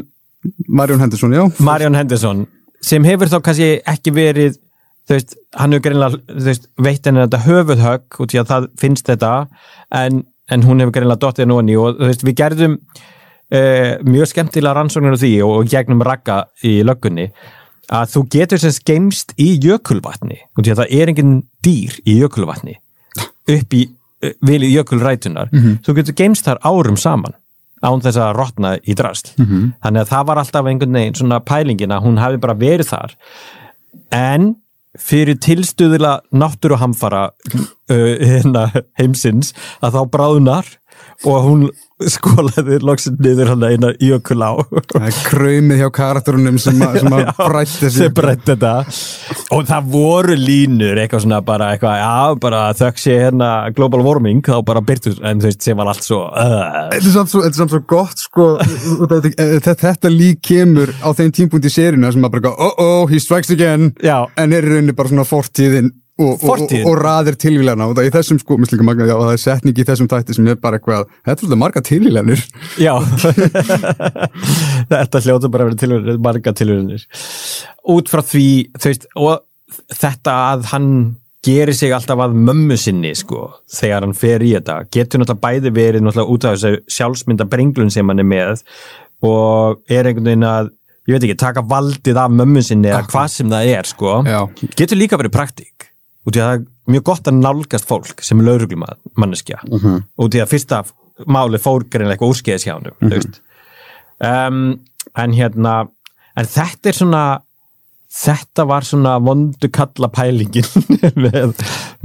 Marjón Henderson, já. Marion Henderson sem hefur þá kannski ekki verið þú veist, hann hefur greinlega þú veist, veitt henni þetta höfuðhögg út í að það finnst þetta en, en hún hefur greinlega dottið henni og þú veist, við gerðum uh, mjög skemmtilega rannsóknir á því og, og gegnum rakka í löggunni að þú getur sem geimst í jökulvatni út í að það er engin dýr í jökulvatni upp í uh, vilið jökulrætunar þú getur geimst þar árum saman án þess að rotna í drast Mhm. þannig að það var alltaf einhvern veginn svona pælingin að hún hafi bara verið þar. En fyrir tilstuðila náttúruhamfara uh, hérna, heimsins að þá bráðunar og hún (laughs) skólaði loksinn niður hann eina jökul á Það er kraumið hjá karakterunum sem, að- sem að (laughs) breytti þetta. Og það voru línur eitthvað svona bara eitthvað, já bara þökk sé hérna global warming þá bara byrtu en þú veist sem var allt svo uh, Þetta er samt svo, er svo gott sko, af þetta, þetta, lík kemur á þeim tímpunkt í seríuna sem að bara oh oh, he strikes again. Já, en er rauninni bara svona fortíðin og, og, og, og raðir tilvílana. Og það er þessum sko, mislinga magna, já, það er setning í þessum þætti sem er bara eitthvað, þetta er svolítið marga tilvílanir. Já. (laughs) Þetta hljóta bara að vera tilhörunir marga tilhörunir út frá því, þú veist, og þetta að hann gerir sig alltaf að mömmu sinni sko, þegar hann fer í þetta getur náttúrulega bæði verið náttúrulega út af þessu sjálfsmynda brenglun sem hann er með og er einhvern veginn að ég veit ekki, taka valdið af mömmu sinni eða hvað sem það er sko. Já. getur líka verið praktík út í að það er mjög gott að nálgast fólk sem er lauruglum manneskja. Uh -huh. út í að fyrsta máli fór greinlega eitthvað úrskeiðis hjá hann uh um, en hérna en þetta er svona þetta var svona vondu kalla pælingin (laughs) með,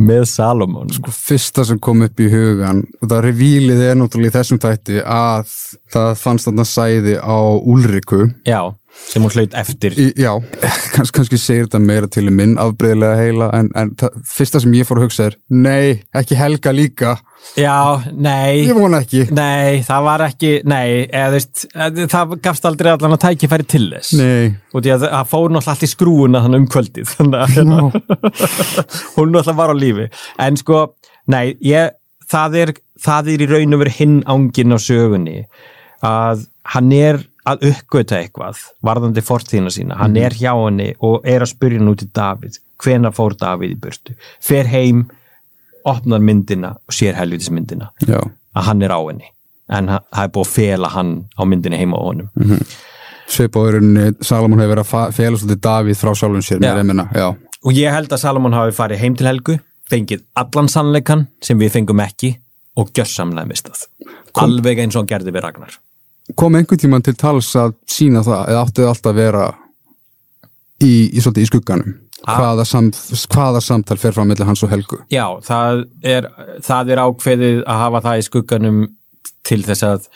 með Salomon sko fyrsta sem kom upp í hugan og það revílið er náttúrulega í þessum þætti að það fannst þarna sæði á Úlriku já, sem hún hlaut eftir. Í, já, (laughs) Kans, kannski segir þetta meira til minn afbreyðilega heila en, en það, fyrsta sem ég fór að hugsa er nei, ekki Helga líka. Já, nei. Ég vona ekki. Nei, það var ekki, nei, eða veist, það gafst aldrei allan að tækifæri til þess. nei, Og því að það fór náttúrulega allt í skrúuna þannig um kvöldið, þannig að hérna, (laughs) hún náttúrulega var á lífi. En sko, nei, ég, það er, það er í raun og veru hinn ángin á sögunni að hann er að uppgöta eitthvað varðandi fortíðina sína, hann er hjá henni og er að spyrja nú til Davíð. Hvena fór Davíð í burtu, fer heim opnar myndina og sér helvitismyndina já, að hann er á henni. En það er búið að fela hann á myndinni heima á honum. Sveipaðurinn Salomon hefur verið að fela svolítið Davíð frá sjálfum sér og ég held að Salomon hafi farið heim til Helgu fengið allan sannleikan sem við fengum ekki og gjörsamlega mistað. Alveg eins og hann gerði við Ragnar kom einhvern tímann til tals að sína það eða það alltaf að vera í, í í skugganum. Hvaða, samt, hvaða samtal fer fram millir hans og Helgu? Já, það er, það er ákveðið að hafa það í skugganum til þess að,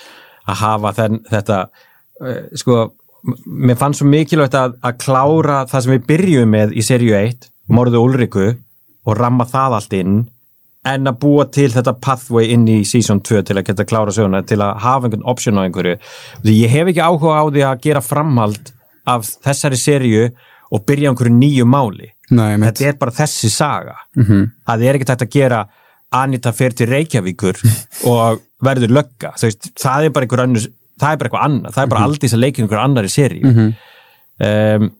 að hafa þenn, þetta uh, sko, mér fannst svo mikilvægt að, að klára það sem við byrjum með í seríu 1, Morðu Ulriku og ramma það allt inn en að búa til þetta pathway inn í season 2 til að geta klára söguna til að hafa einhvern option á einhverju. Því ég hef ekki áhuga á því að gera framhald af þessari seríu og byrja einhverju nýju máli. Nei, þetta er bara þessi saga. -hmm. það er ekki tægt að gera Anita fer til Reykjavíkur (laughs) og verður lögga. Það er bara einhver annars það er bara eitthvað annað, það er bara aldrei að leika einhver annar í séri mm um,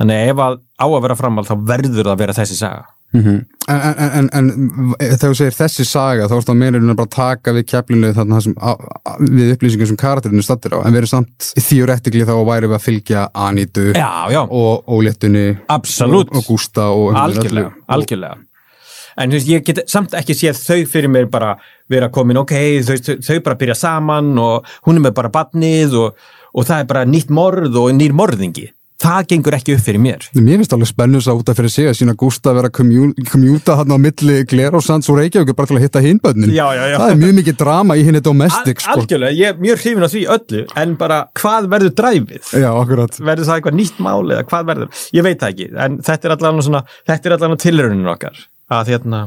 þannig að ef að á að vera framhald þá verður það að vera þessi saga en, en, en, en þegar þú segir þessi saga þá er það meira en að bara taka við keflinu þarna sem, á, á, við upplýsingum sem karakterinu stattir á, en við erum samt þjórættikli þá væri við að fylgja Anitu já, já, og Óléttunni og, og Gústa og algjörlega, algjörlega. En þú veist, ég get samt ekki séð þau fyrir mér bara vera komin, ok, þau, þau, þau bara byrja saman og hún er með bara badnið og, og það er bara nýtt morð og nýr morðingi það gengur ekki upp fyrir mér. Mér finnst alveg spennus að út af fyrir sig að sína Gústa vera að komjúta hann á milli Glerósands og Reykjavík bara til að hitta hinbönnin Já, já, já. það er mjög mikið drama í henni domestic Al sko. algjörlega, ég er mjög hrifin á því öllu en bara hvað verður dræfið? Já, verður það eitthvað nýtt mál eða hvað verður? Ég veit það ekki, en þetta er allan svona þetta er allan tilraunin okkar að hérna,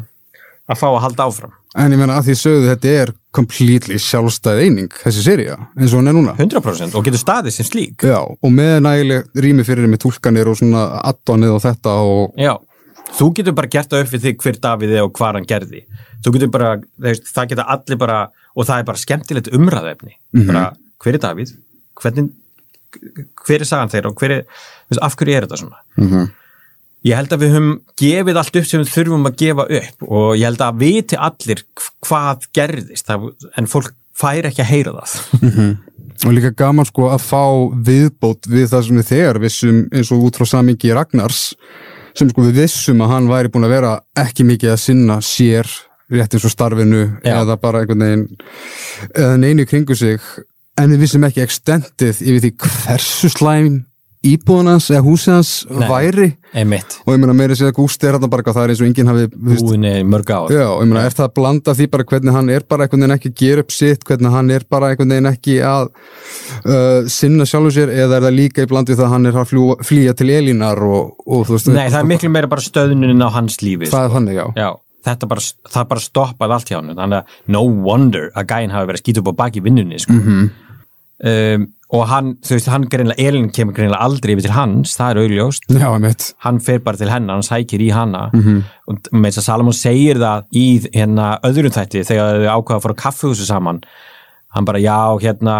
að fá að halda áfram. En ég meina að því sögðu þetta er completely sjálfstæð eining, þessi seria eins og hann er núna. 100% og getur staðið sem slík. Já, og með nægileg rými fyrir með túlkanir og svona addonið og þetta og Já, þú getur bara gert það upp við þig hver Davíð er og hvað hann gerði. Þú getur bara, það geta allir bara og það er bara skemmtilegt umræðefni bara, hver er Davíð? Hvernig, hver er sagan þeirra og hver er, af hverju er þetta svona ég held að við höfum gefið allt upp sem við þurfum að gefa upp og ég held að viti allir hvað gerðist en fólk fær ekki að heyra það. Og líka gaman sko að fá viðbót við það sem við þegar vissum eins og út frá samingi Ragnars sem sko við vissum að hann væri búin að vera ekki mikið að sinna sér rétt eins og starfinu Já. eða bara einhvern veginn eða neinu kringu sig. En við vissum ekki extendið yfir því hversu slæm íbúðunans eða Nei. væri einmitt, og ég meina meira segja að Gústi er þarna bara það er eins og enginn hafi er mörg ár Já, ég meina, er það að blanda því bara hvernig hann er bara einhvern veginn ekki að gera upp sitt, hvernig hann er bara einhvern veginn ekki að uh, sinna sjálfur sér eða er það líka í blandið það að hann er að fljúa, flýja til Elínar og, og þú veist Nei, það er miklu meira bara stöðnunin á hans lífi það er þannig, já. Já, þetta bara, það bara stoppaði allt hjá hann þannig að no wonder að gæinn hafi verið að skýta upp á baki vinnunni sko. Mhm. um, og hann, þú veist, hann greinlega, Elin kemur greinlega aldrei yfir til hans, það er augljóst. Já, hann fer bara til hennar, hann sækir í hana. Mhm. og með þess að Salomon segir það í hérna öðrum þætti þegar þau ákvaða að fara á kaffehúsu saman. Hann bara, já, hérna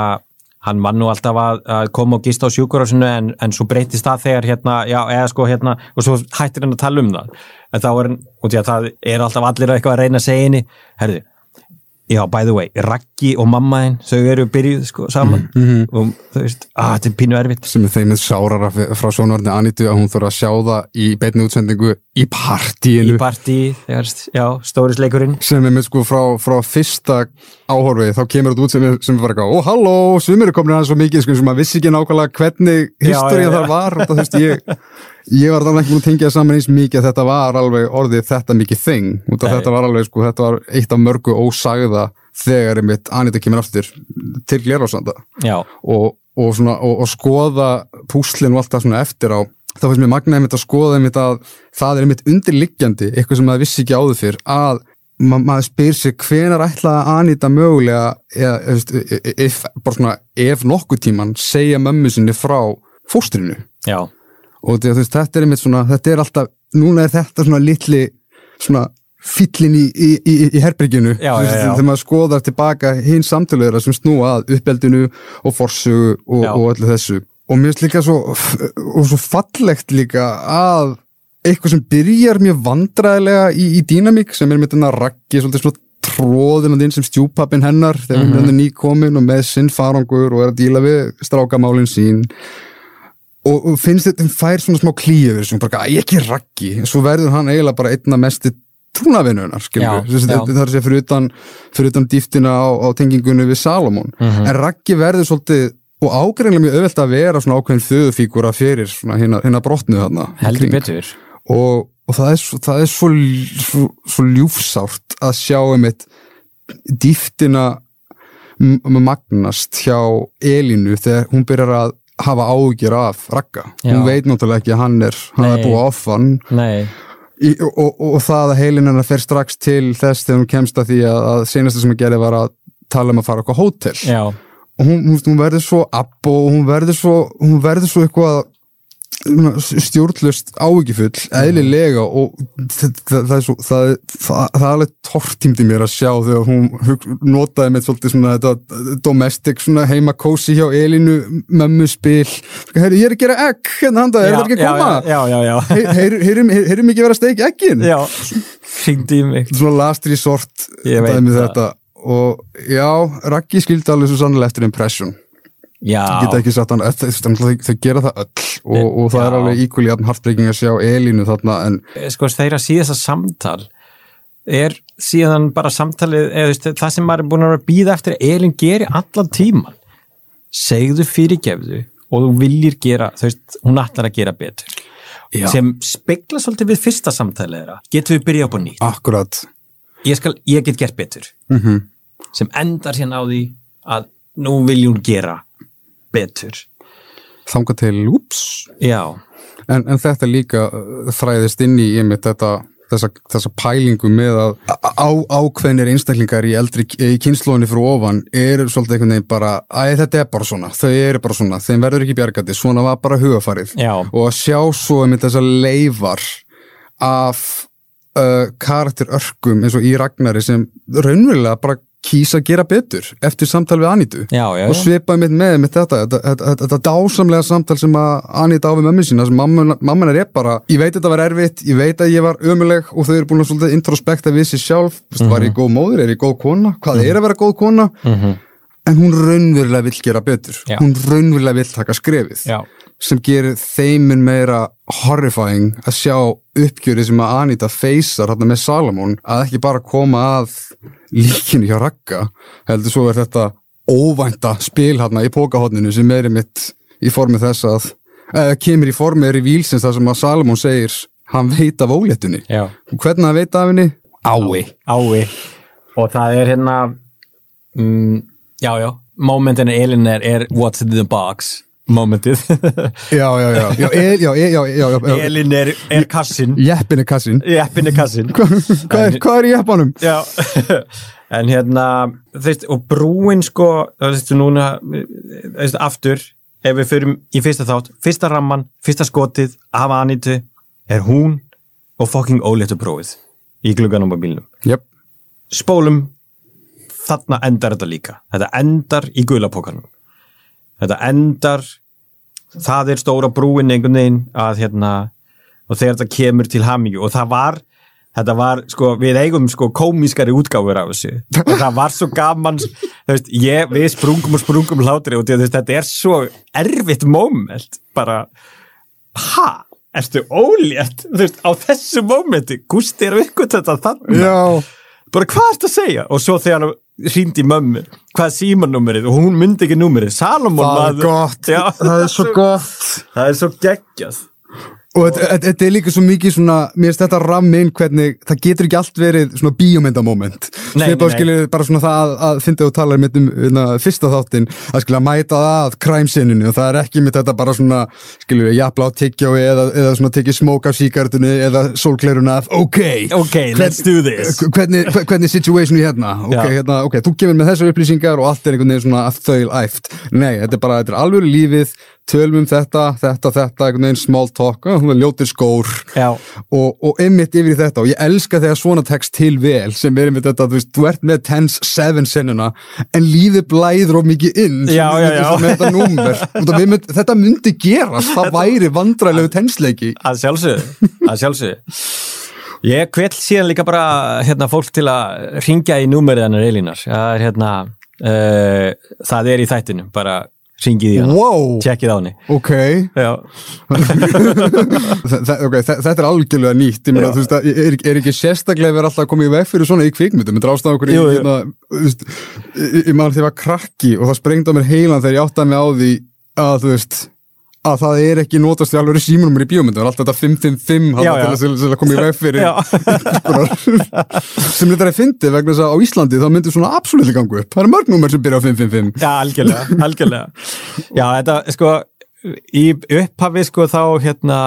hann var nú alltaf að, að koma og gista á sjúkurásinu en, en svo breytist það þegar hérna, já, eða sko hérna og svo hættir hann að tala um það. En þá er hann, og því að það er alltaf allir að eitthvað að reyna að segja henni, herðu já, by the way, Raggi og mamma henn þau eru byrjuð sko saman. Mhm. og þú veist, að þetta er pínu erfitt. Sem er þeim með sárara frá sjónvarni Anitu að hún þurfa að sjá það í beinni útsendingu í partíinu. Í partí, já, stórisleikurinn sem er með sko frá, frá fyrsta áhorfi, þá kemur þetta út sem sem er bara eitthvað, ó halló, sumir er komin aðeins svo mikið sko, sem maður vissi ekki nákvæmlega hvernig historið þar var. Og það, þú veist, ég, ég var þannig ekki að tengja saman eins mikið að þetta var alveg orðið þetta mikið þing, út af þetta var alveg sko, þetta var eitt af mörgu ósagða þegar einmitt Anita kemur aftur til Glerásanda og, og, svona, og, og skoða púslinn og allt það svona eftir á þá finnst mér magnaði mitt að skoða einmitt að það er einmitt undirliggjandi, eitthvað sem maður vissi ekki áður fyrr, að ma maður spyr sig hvenar ætlaði að Anita mögulega veist, e- e- ef, svona, ef nokkuð tíman segja mömmu sinni frá fóstrinu? Já, og því veist, þetta er einmitt svona, þetta er alltaf núna er þetta svona litli svona fyllin í, í, í, í já. þegar maður skoðar tilbaka hinn samtöluðra sem snúa að uppeldinu og forsögu og, og öllu þessu. Og mér finnst líka svo og svo fallegt líka að eitthvað sem byrjar mjög vandræðilega í, í dýnamík sem er með þennan raggi svolítið svona tróðin inn sem stjúpappin hennar þegar Mhm. hún er nýkomin og með sinn farangur og er að díla við strákamálin sín og, og finnst þetta, hún fær svona smá klíu sem bara, "Æ, ekki raggi svo verður hann eiginlega bara einna mesti trúnavinnunar, já. það er að segja fyrir utan, fyrir utan dýftina á, á tengingunni við Salomon Mhm. en raggi verður svolítið og ágreinlega mjög auðvelt að vera svona ákveðin þöðufígura fyrir svona hérna, hérna brotnu þarna í heldur betur og, og það er, það er svo, svo, svo ljúfsárt að sjá um eitt dýftina magnast hjá Elínu þegar hún byrjar að hafa ágjur af. Já. Hún veit náttúrulega ekki að hann er, hann er Nei. búið hann nei, í, og, og, og það að heilin hennar fer strax til þess þegar hún kemst að því að, að senasta sem hún gerði var að tala um að fara á eitthvað hótel já, og hún, hún, hún verður svo app og hún verður svo, hún verður svo eitthvað stjórnlust áhyggjufull, eðlilega og það, er svo það, það, það er alveg tortímdi mér að sjá þegar hún notaði með svolítið svona þetta domestic svona heima kósi hjá Elínu mömmu spil, herri ég er að gera egg hérna handa, er það ekki að koma? já, já, já, já. Hey, heyrum heyrum- heyrum ekki vera að steikja eggin? já, hringdi í mig svona last resort þetta og já, Raggi skildi alveg svo sannlega eftir impression já, geta ekki sagt hann, þau, gera það öll og, og það er Já. alveg íkvöli jafn hartbreyking að sjá Elínu þarna en sko þeirra síðasta samtal er síðan bara samtalið eða, það sem maður er búin að að býða eftir að Elin geri allan tíman segðu fyrirgefðu og þú viljir gera, þú veist, hún ætlar að gera betur. Já. sem spegla svolítið við fyrsta samtalið þeirra. Getum við byrjað upp á nýtt? Akkurat ég, skal, ég get gert betur. Mm sem endar hérna á því að nú viljum gera betur. Þanga til, já, en, en þetta líka uh, þræðist inn í einmitt þetta þessa, þessa pælingu með að á, ákveðnir einstaklingar í eldri í kynnslóðinni fyrir ofan eru svolítið einhvern veginn bara, æ þetta er bara svona þau eru bara svona, þeim verður ekki bjargandi svona var bara hugafarið já, og að sjá svo einmitt þessar leifar af uh, karakterörkum eins og í Ragnari sem raunverulega bara kýsa að gera betur eftir samtal við Anitu já, já, og svipaði mitt með mitt þetta þetta, þetta, þetta, dásamlega samtal sem að Anita á við mömmu sína sem mamman er bara ég veit þetta var erfitt, ég veit að ég var ömuleg og þau eru búin að introspekta við sér sjálf. Mm -hmm. var ég góð móður, er ég góð kona? Hvað er að vera góð kona? Mhm. en hún raunverulega vill gera betur. Já. hún raunverulega vill taka skrefið. Já, sem gerir þeimin meira horrifying að sjá uppgjöri sem að Anita feysar hérna með Salomón að ekki bara koma að líkinu hjá Ragga heldur svo er þetta óvænta spil hérna í pókahotninu sem er einmitt í formi þess að eða kemur í formi revílsins þar sem að Salomon segir hann veit af óléttunni. Hvernig hann veit af henni? Ái. Ái. Og það er hérna mm, já, já, momentin Elin er, er what's in the box momentið Já, já, já, já, el, já, já, já, já, já. Elin er, er kassin Jeppin er kassin Jeppin er kassin Hvað er, hvað er í jeppanum? Já, (laughs) en hérna þú veist, og brúin sko þú veist, núna þú veist, aftur, ef við förum í fyrsta þátt fyrsta ramman, fyrsta skotið af Anitu, er hún og fucking óléttu bróið í glugganum á bílnum. Jöp, Spólum þarna endar þetta líka. Þetta endar í gulapókanum. Þetta endar það er stóra brúin einhvern veginn að hérna og þegar þetta kemur til hamingju. Og það var þetta var, sko, við eigum sko komískari útgáfur af þessu. Og það var svo gaman, veist, ég við sprungum og sprungum hlátri og veist, þetta er svo erfitt moment. Bara, ha, ertu ólétt, veist, á þessu momenti, Gústi er aukvöld þetta þannig já. Bara hvað ertu að segja? Og svo þegar í mömmu. Hvað er símanúmerið? Og hún myndi ekki númerið. Salomon Það er maður. gott, Já, það er svo gott. Það er svo geggjað Og þetta- þetta þetta er líka svo mikið svona, mér finnst þetta rammin hvernig, það getur ekki allt verið svona bíómyndamoment. Nei. skilur bara svona það að, að fyndið og mitt um na, fyrsta þáttinn, að skilja mæta það að kræmsinninu og það er ekki mitt þetta bara svona, skilur við, jafnla á tyggjói eða, eða svona tekið smók af síkartunni eða sólkleruna að, ok, ok, let's do this hvernig, hver- hvernig situationu hérna, ok, Já. hérna, ok, þú kemur með þessar upplýsingar og allt er einhvern veginn svona að þaul æft. Nei, þetta er bara, þetta er alveg lífið, tölum um þetta, þetta, þetta, einhvern veginn small talk, uh, ljótir skór. Og, og einmitt yfir í þetta og ég elska þegar svona tekst til vel sem er einmitt þetta, þú veist, þú ert með tense 7 sinnuna en lífið blæður of mikið inn Já, já, já. með þetta númer. (laughs) Mynd, þetta myndi gerast, það væri vandræðilegu tensleiki. Að sjálfsögðu að sjálfsögðu. Ég kvel síðan líka bara hérna fólk til að ringja í númerið hennar Elínar. Það er hérna uh, það er í þættinu, bara ringið í hana, wow, tjekkið á henni ok. (laughs) Okay, þetta er algjörlega nýtt. Ég meina, þú veist, að, er, er ekki sérstaklega verið alltaf að koma í veg fyrir svona í kvikmyndum? Þetta er ástæðan okkur í hérna, ég, ég man þegar ég var krakki og það sprengdi á mér heilan þegar ég áttaði mig á því að þú veist að það er ekki notast í alveg símanumur í bíómyndum það er alltaf þetta 555 Já, já. til að, til að koma í veg fyrir (laughs) sem þetta er fyndið vegna þess að á Íslandi þá myndir svona absolutt gangu upp það eru mörg númer sem byrja á 555 Já, algjörlega, algjörlega. Já, þetta, sko, í upphafi, sko, þá, hérna,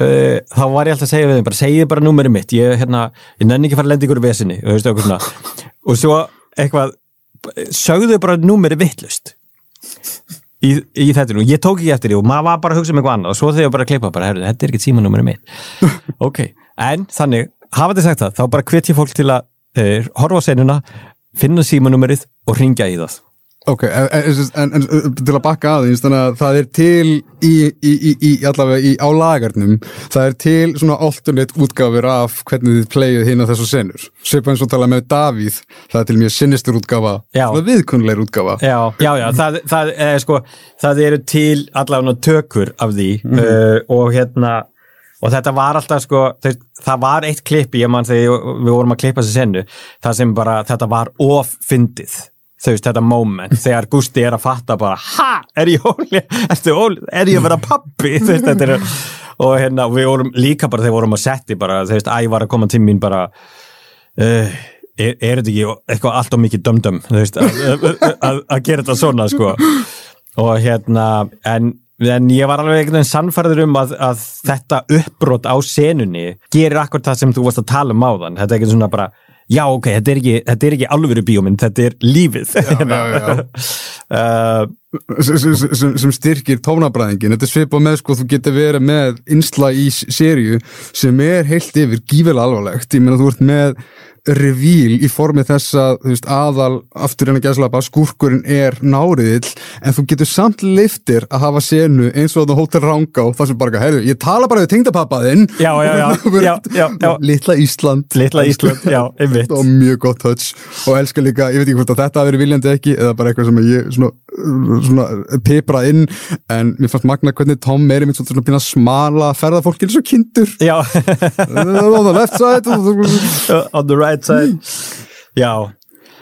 uh, þá var ég alltaf að segja við þeim, bara segið bara númerið mitt, ég, hérna, ég nenni ekki að fara að lenda ykkur í vesinni, og veistu, okkur svona. Og svo, eitthvað, sögðu bara númerið vittlust í, í þetta, og ég tók ekki eftir því og maður var bara að hugsa um eitthvað annað og svo þegar ég bara klippa, bara, herru, þetta er ekki símanúmerið mitt. (laughs) ok, en þannig, hafa þið sagt það, þá bara hvet ég fólk til að uh, horfa á senuna, finna símanúmerið og ringja í það. Ok, en, en, til að bakka aðeins þannig að það er til í, í, í, í allavega í, á lagarnum það er til svona alternate útgáfur af hvernig þið playið hinn á þessu senur. Svipað eins og tala með Davíð það er til mjög sinistur útgáfa Já. svona viðkunnulegur útgáfa. Já, já, já, það, það, er, sko, það eru til allavega tökur af því uh, og hérna og þetta var alltaf sko þeir, það var eitt klippi, ég mann þegar við vorum að klippa þessu sennu, það sem bara þetta var of-fyndið þú veist, þetta moment, þegar Gusti er að fatta bara, ha, er ég óli? Er ég að vera pappi þú veist, þetta er, og hérna við vorum líka bara þegar vorum að setti bara, þú veist, æ var að koma til mín bara uh, er, er þetta ekki eitthvað allt og mikið dömdöm þú veist, að, gera þetta svona sko. Og hérna en, en ég var alveg einhvern veginn sannfærður um að, að þetta uppbrot á senunni gerir akkur það sem þú varst að tala um áðan. Þetta er ekki svona bara já ok, þetta er ekki, þetta er ekki alvöru bíómynd, þetta er lífið. Já, já. (laughs) uh, sem, sem, sem, sem styrkir tónabræðingin þetta er svipað með sko þú getur verið með insla í sériu sem er heilt yfir gífilega alvarlegt. Ég meina þú ert með revíl í formi þess að þú veist, aðal aftur en að gæslapa skúrkurinn er náriðill en þú getur samt liftir að hafa senu eins og þetta hótel Rangá það sem bara, heyrðu, ég tala bara við tengdapappa þinn Já, já, (laughs) já, já, já. Litla Ísland. Litla Ísland, já, einmitt. Og mjög gott touch. Og elska líka, ég veit ekki hvort að þetta hafi verið viljandi ekki eða bara eitthvað sem ég svona, svona pipra inn en mér fannst magna hvernig Tom er einmitt svona pína smala ferðafólk eins og kindur. Já, (laughs) on the left side. (laughs) On the right side já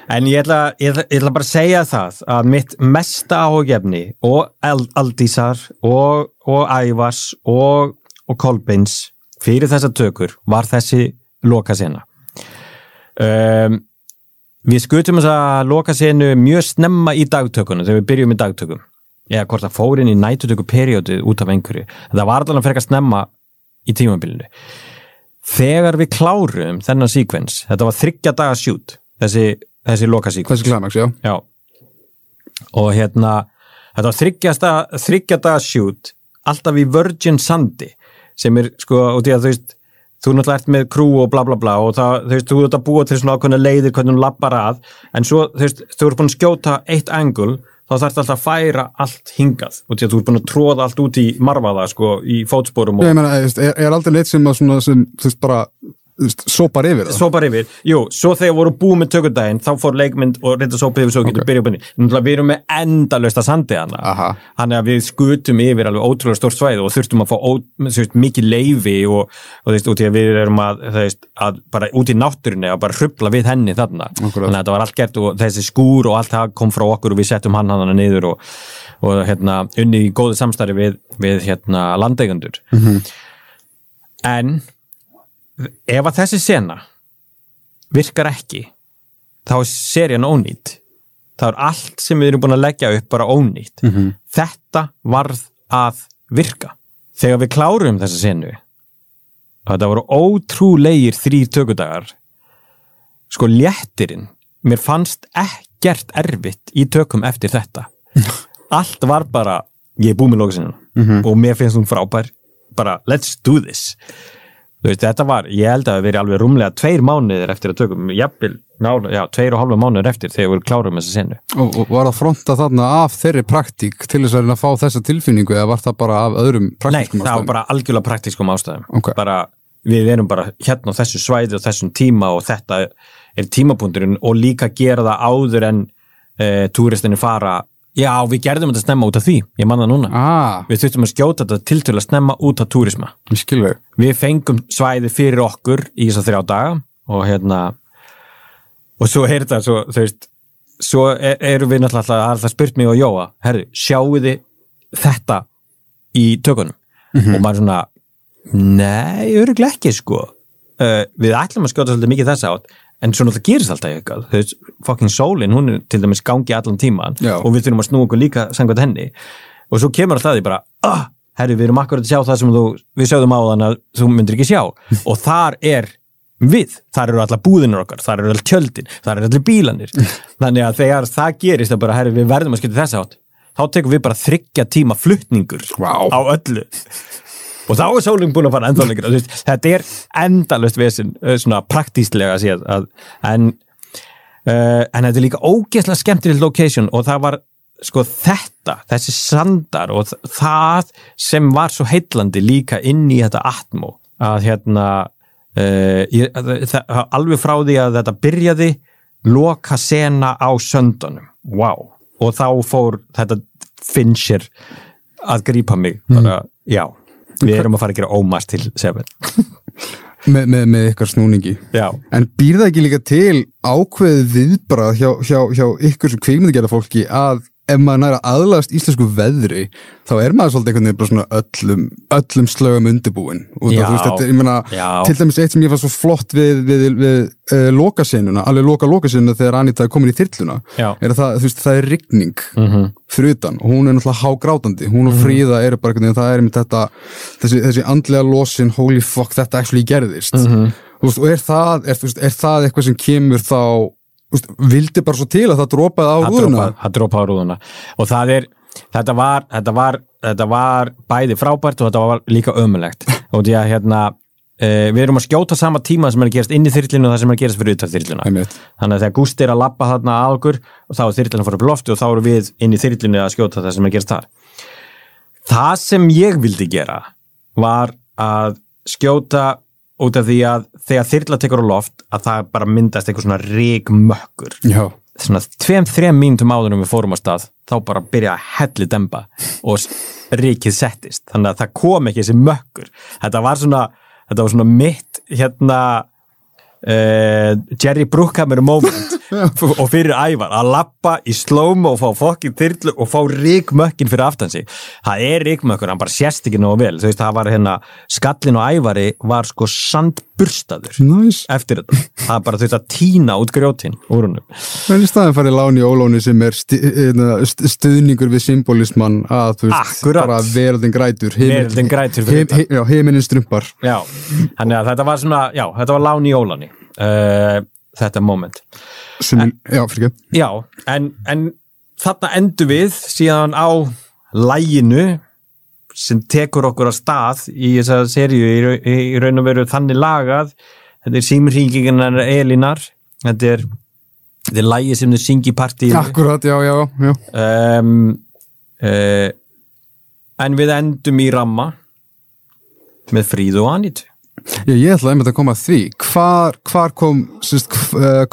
En ég ætla, ég, ætla, ég ætla bara að segja það að mitt mesta áhugjefni og Al- Aldísar og, og Ævars og, og Kolbins fyrir þessa tökur var þessi lokasena. Um, við skutum þess að lokasenu mjög snemma í dagtökunum þegar við byrjum í dagtökum. Eða hvort það fór inn í nætutöku periódu út af einhverju. Það var allavega frekar snemma í tímabilinu. Þegar við klárum þennan síkvens, þetta var þryggja daga sjút, þessi, þessi lokasíkvens. Þessi climax, já. Já. Og hérna, þetta var þryggjasta, þryggjadaga shoot alltaf í Virgin Sandi sem er sko, út í að þú veist þú náttúrulega ert með crew og bla bla bla og það, þú veist, þú ert að búa til svona ákveðna leiðir hvernig hún lappar að, en svo þú veist, þú ert búin að skjóta eitt angul þá þarf alltaf að færa allt hingað. Út í að þú ert búin að tróða allt út í marfaða sko, í fótsporum og Ég meina, er, er aldrei neitt sem að svona, sem, þú veist, bara, sopar yfir það? svo bara yfir, jú, svo þegar voru búið með tökudaginn, þá fór leikmynd og reynda sópið yfir svo getur Ok. byrjað byrni náttúrulega við erum með endalaust að sandi hana. Aha. þannig að við skutum yfir alveg ótrúlega stórt svæði og þurftum að fá ó, veist, mikið leifi og, og veist, út í að við erum að, veist, að bara út í náttúrunni að bara hrubla við henni þarna. Þannig að þetta var allt gert og þessi skúr og allt það kom frá okkur og við settum hann hann niður og, og hérna, unni í góðu samstarfi við, við hérna, landeigandur en ef að þessi sena virkar ekki þá er serían ónýtt þá er allt sem við erum búin að leggja upp bara ónýtt. Þetta varð að virka. Þegar við klárum þessa senu þetta voru ótrúlegir þrýr tökudagar sko léttirinn mér fannst ekkert erfitt í tökum eftir þetta. (laughs) Allt var bara ég er búið með lókasinu og mér finnst hún frábær. Bara let's do this veist, þetta var, ég held að það veri alveg rúmlega tveir mánuðir eftir að tökum, jafnvel, já, tveir og halva mánuðir eftir þegar við klárum þessa senu. Og, og var það fronta þarna af þeirri praktík til þess að reyna að fá þessa tilfinningu eða var það bara af öðrum Nei, praktískum það var bara algjörlega praktískum ástæðum. Ok. Bara, við erum bara hérna á þessu svæði og þessum tíma og þetta er tímapunkturinn og líka gera það áður en e, túristinni fara, já, við gerðum þetta snemma út af því, ég manna núna. Ah, Við þurftum að skjóta þetta tiltölu að snemma út af túrisma. skilur við fengum svæði fyrir okkur í þess að þrjá daga og hérna og svo er þetta svo, þú veist svo er, erum við náttúrulega alltaf spurt mig og Jóa, herru, sjáu þið þetta í tökunum? Og maður svona nei, öruglega ekki sko. Uh, við ætlum að skjóta svolítið mikið þess átt en svo náttúrulega gerist alltaf eitthvað þú veist, fucking sólin, hún er til dæmis gangi allan tíman Já. og við þurfum að snúa okkur líka samkvæmt henni. Og svo kemur alltaf því bara ah, herru, við erum akkurat að sjá það sem þú, við sjáðum á þann að þú myndir ekki sjá. (laughs) Og þar er við, þar eru alla búðinir okkar þar eru all tjöldin, þar eru allir bílanir (laughs) þannig að þegar það gerist það bara, herru, við verðum að skilja þess átt. Þá tekum við bara þryggja tíma fluttningur Vá. á öllu og þá er sólinn búin að fara þú veist, þetta er endalust vesinn uh, svona praktíslega að, en, uh, en þetta er líka ógeðslega skemmtileg location og það var sko þetta, þessi sandar og það sem var svo heitlandi líka inn í þetta atmó að hérna uh, ég, að, það, alveg frá því að þetta byrjaði loka sena á söndunum wow. og þá fór þetta Fincher að grípa mig. Bara, já, við erum að fara að gera ómast til Seven. (laughs) Með, með, með ykkar snúningi. Já, En býr það ekki líka til ákveðið viðbrað hjá, hjá, hjá ykkur sem kvikmyndagjara fólki að ef maður næra aðlagast íslensku veðri þá er maður svolítið einhvern veginn bara svona öllum, öllum slögum undirbúin og það, Já, þú veist, þetta, ég meina, já. til dæmis eitt sem ég fannst svo flott við, við, við, uh, lokasenuna, alveg loka lokasenuna þegar Anita er komin í þyrluna Já. er að það, þú veist, það er rigning Mhm. fyrir utan og hún er náttúrulega hágrátandi hún og Fríða eru bara einhvern veginn, það er einmitt þetta þessi, þessi andlega losin holy fuck, þetta actually gerðist Mhm. þú veist, og er það, er, veist, er það eitthvað sem kemur þá veist, vildi bara svo til að það dropaði á það rúðuna. dropa- það dropa á rúðuna. Og það er, þetta var þetta var, þetta var bæði frábært og þetta var líka ömulegt og því að hérna uh, við erum að skjóta sama tíma sem er að gerast inn í þyrlinu og það sem er að gerast fyrir utan þyrluna. Einmitt. þannig að þegar Gústi er að labba þarna að okkur og þá er þyrlina fara upp lofti og þá eru við inn í þyrlinu að skjóta það sem er að gerast þar. Það sem ég vildi gera var að skjóta út af því að þegar þyrla tekur á loft að það bara myndast eitthvað svona ríkmökkur já, svona tveim, þrem mínútum áður en við fórum á stað þá bara byrja að helli demba og rykið settist. Þannig að það kom ekki þessi mökkur. Þetta var svona, þetta var svona mitt hérna uh, Jerry Bruckheimer moment. (laughs) Og fyrir ævar að lappa í slóm og fá fokkin þyrlu og fá ríkmökkin fyrir aftan sig. Það er ríkmökkur, hann bara sést ekki nógu vel. Þú veist, það var hérna, skallin og ævari var sko sandburstaður Nice. eftir þetta, það er bara veist að tína út grjótin úr honum En í staðin farið láni ólóni sem er st- stuðningur við symbolismann að þú veist, Akkurat. bara veröldin grætur Veröldin grætur fyrir him, him, Já, heiminin strumpar Já, þannig að þetta var svona, já, þetta var lán í ólani uh, þetta moment. sem, Já, fyrir ekki Já, en, en þarna endur við síðan á læginu sem tekur okkur á stað í þessa seríu í, rau- í raun og veru þannig lagað. Þetta er símringingarnar Elinar þetta er, þetta er lægi sem þau syngi í partíinu Akkurat, já, já, já. Um, uh, en við endum í ramma með Fríðu og Anitu Ég, ég ætlaði einmitt að koma að því. Hvar, hvar kom sérst,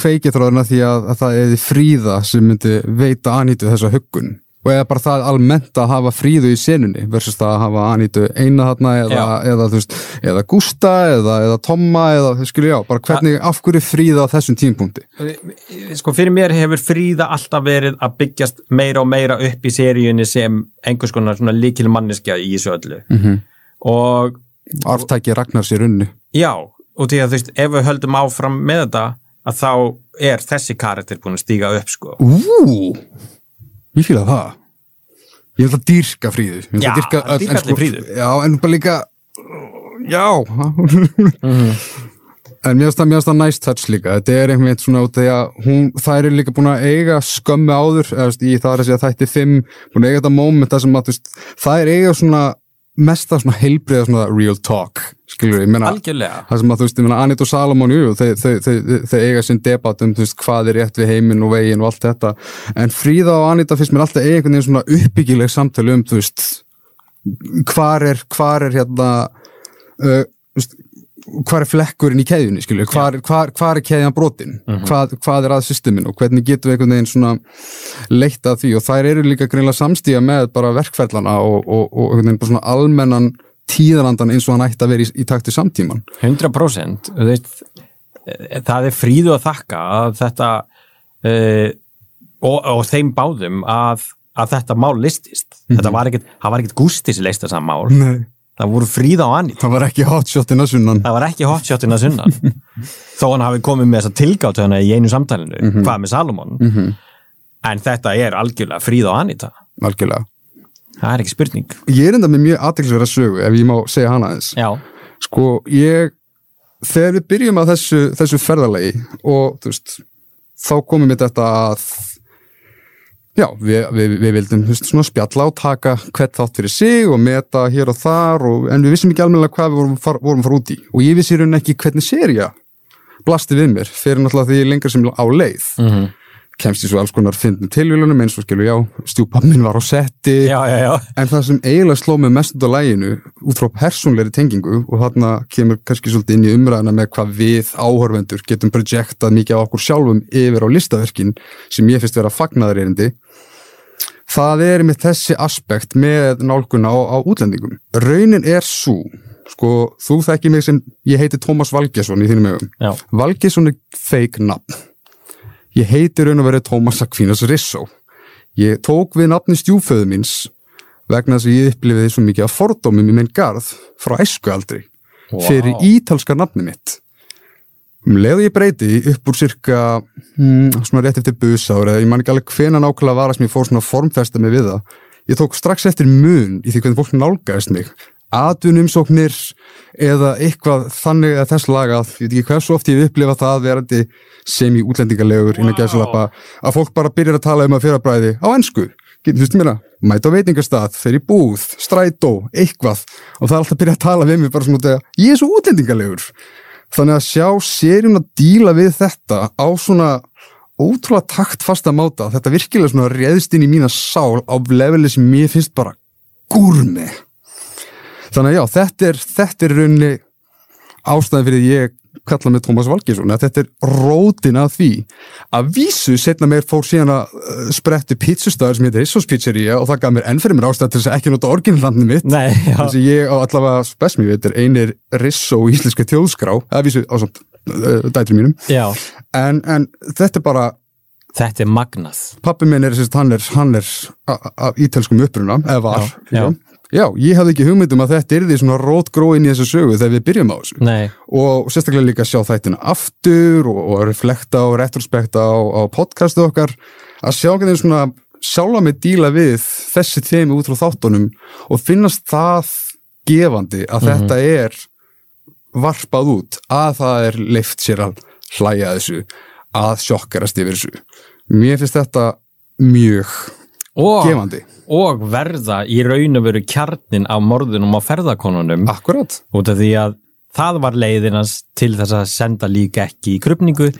kveikið þráðuna því að, að það eði fríða sem myndi veita Anítu þessa huggun og eða bara það almennt að hafa fríðu í senunni versus það að hafa Anítu eina þarna eða, eða, veist, eða Gústa eða, eða Tomma eða skilja já, bara hvernig, af hverju fríða á þessum tímpunkti sko fyrir mér hefur Fríða alltaf verið að byggjast meira og meira upp í seríunni sem einhvers konar líkil manneskja í þessu öllu. -hmm. og Arftæki Ragnar sér unni já, og því að þú veist ef við höldum áfram með þetta að þá er þessi karakter búin að stíga upp sko. Ú, ég fýla það Ég vil að dýrka fríðu Ég Já, að dýrka öll- dýrka allir Fríðu. Já, en bara líka Já Mhm. En mér finnst það, nice touch líka Þetta er einhvern veginn svona út af því að hún, það er líka búin að eiga skömmu áður eða, veist, í það er að segja þætti fimm búin að eiga þetta moment það sem að þú veist, er eiga svona mesta svona heilbriða svona real talk skilur ég, menna algjörlega. það sem að þú veist, ég meina Anit og Salomon jú, þau, þau, þau, þau eiga sinn debat um veist, hvað er rétt við heiminn og veginn og allt þetta, en Fríða og Anita finnst mér alltaf einhvern veginn svona uppbyggileg samtali um, þú veist hvar er, hvar er hérna uh, veist, hvar er flekkurinn í keðjunni, skilju, hvar, hvar, hvar er keðjan brotin, hvað, hvað er að systemin og hvernig getum við einhvern veginn svona leitt að því? Og þær eru líka greinlega samstíða með bara verkferlana og, og, og einhvern veginn bara svona almennan tíðarandan eins og hann ætti að vera í, í takti samtíman 100% þú veist, eh, það er fríðu að þakka að þetta uh, og, og þeim báðum að, að þetta mál listist. Þetta var ekkit, það var ekkit gústis leist þessa mál. Nei. Það voru fríða og Anita. Það var ekki hotshotin að sunnan. það var ekki hotshotin að sunnan. (laughs) Þó hann hafi komið með þessa tilgátt hana í einu samtalinu, hvað með Salomon. En þetta er algjörlega fríða og Anita, Algjörlega. það er ekki spurning. Ég er enda með mjög aðtilsverða sögu, ef ég má segja hana aðeins. já, Sko, ég, þegar við byrjum að þessu, þessu ferðalegi og, þú veist, þá komum við þetta að, já, við, við, við vildum, spjalla og taka hvert þátt fyrir sig og meta hér og þar og, en við vissum ekki almennilega hvað við vorum, að fara út í og ég vissi rauninni ekki hvernig serja blasti við mér fyrir náttúrulega því lengra sem á leið. mm Kemst í svo alls konar fyndin tilvílunum eins og skilu, já, stjúpammin var á setti. já, já, já. En það sem eiginlega sló mig mest á læginu út frá persónleiri tengingu og þarna kemur kannski svolítið inn í umræðina með hvað við áhorfendur getum projektað mikið á okkur sjálfum yfir á listaverkin sem ég finnst vera fagnaðarerindi það er með þessi aspekt með nálguna á, á útlendingum. Raunin er svo, sko, þú þekki mig sem ég heiti Tómas Valgesson í þínum ögum. Valgesson er fake nafn. Ég heiti raun og verið Tómas Aquinas Rissó. Ég tók við nafni stjúföðu míns vegna þess að ég upplifiði svo mikið að fordómum í minn garð frá æskualdri Vá. fyrir ítalska nafni mitt. Um leið og ég breyti upp úr cirka hmm, svona rétt eftir busár eða ég man ekki alveg hvena nákvæmlega var að sem ég fór svona formfesta mig við það. Ég tók strax eftir mun í því hvernig fólk nálgæðist mig atvinnumsóknir eða eitthvað þannig að þess laga. Ég veit ekki hversu oft ég hef upplifað það verandi sem í útlendingalegur gæðslappa að fólk bara byrjar að tala um að fyrrabræði á getur þú veist mér að mæta á veitingastað, fer í búð, strætó, eitthvað. Og það er alltaf að byrja að tala við mig bara svona út að ég er svo útlendingalegur. Þannig að sjá serjum að díla við þetta á svona ótrúlega taktfasta máta. Þetta virkilega svona réðst inn í mína sál á leveli sem mér finnst bara gúrmi þannig að já, þetta er, þetta er í rauninni ástæðan fyrir ég kalla með Tómas Valgjesson að þetta er rótin að því. Að vísu setna meir fór síðan að uh, spretti pizzustæður sem heitir Issos Pizzeria og það gaf mér enn fyrir mér ástæð til þess að ekki nota orginlandni mitt. Nei, þess að ég á allavega spesmi er einir Risso íslenska þjóðskrá að vísu á samt uh, dætri mínum en, en þetta er bara þetta er magnað. Pappi minn er, sérst, hann er, hann er a- af ítölskum uppruna, eða var Já, já. Já, ég hafði ekki hugmyndum að þetta er því svona rótgró inn í þessu sögu þegar við byrjum á þessu. Nei, og sérstaklega líka sjá þættina aftur og, og reflekta og retrospekta á, á podcastu okkar að sjá hvernig svona sjálfa mig díla við þessi þemi út frá þáttunum og finnast það gefandi að þetta er varpað út að það er leift sér að hlæja þessu að sjokkarast yfir þessu. Mér finnst þetta mjög og, gefandi. og verða í raun og veru kjarnin á morðunum á ferðakonunum. Akkurat. Út af því að það var leiðinans til þess að senda líka ekki í krupningu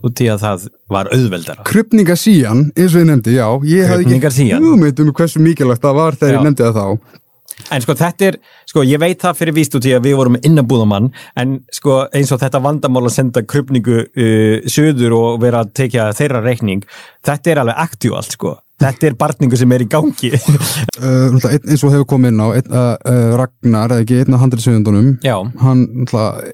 út því að það var auðveldara. Krupningasían, eins og ég nefndi, já ég hafði ekki hugmynd um hversu mikilvægt það var þegar Já. ég nefndi það þá. En sko þetta er, sko ég veit það fyrir víst út í að við vorum innabúðamann en sko eins og þetta vandamál að senda krupningu uh, söður og vera að tekja þeirra reikning, þetta er alveg aktúalt sko. Þetta er barningu sem er í gangi. (laughs) uh, eins og hefur komið inn á einn, uh, uh, Ragnar, eða ekki einn af handriðsögundunum Já. hann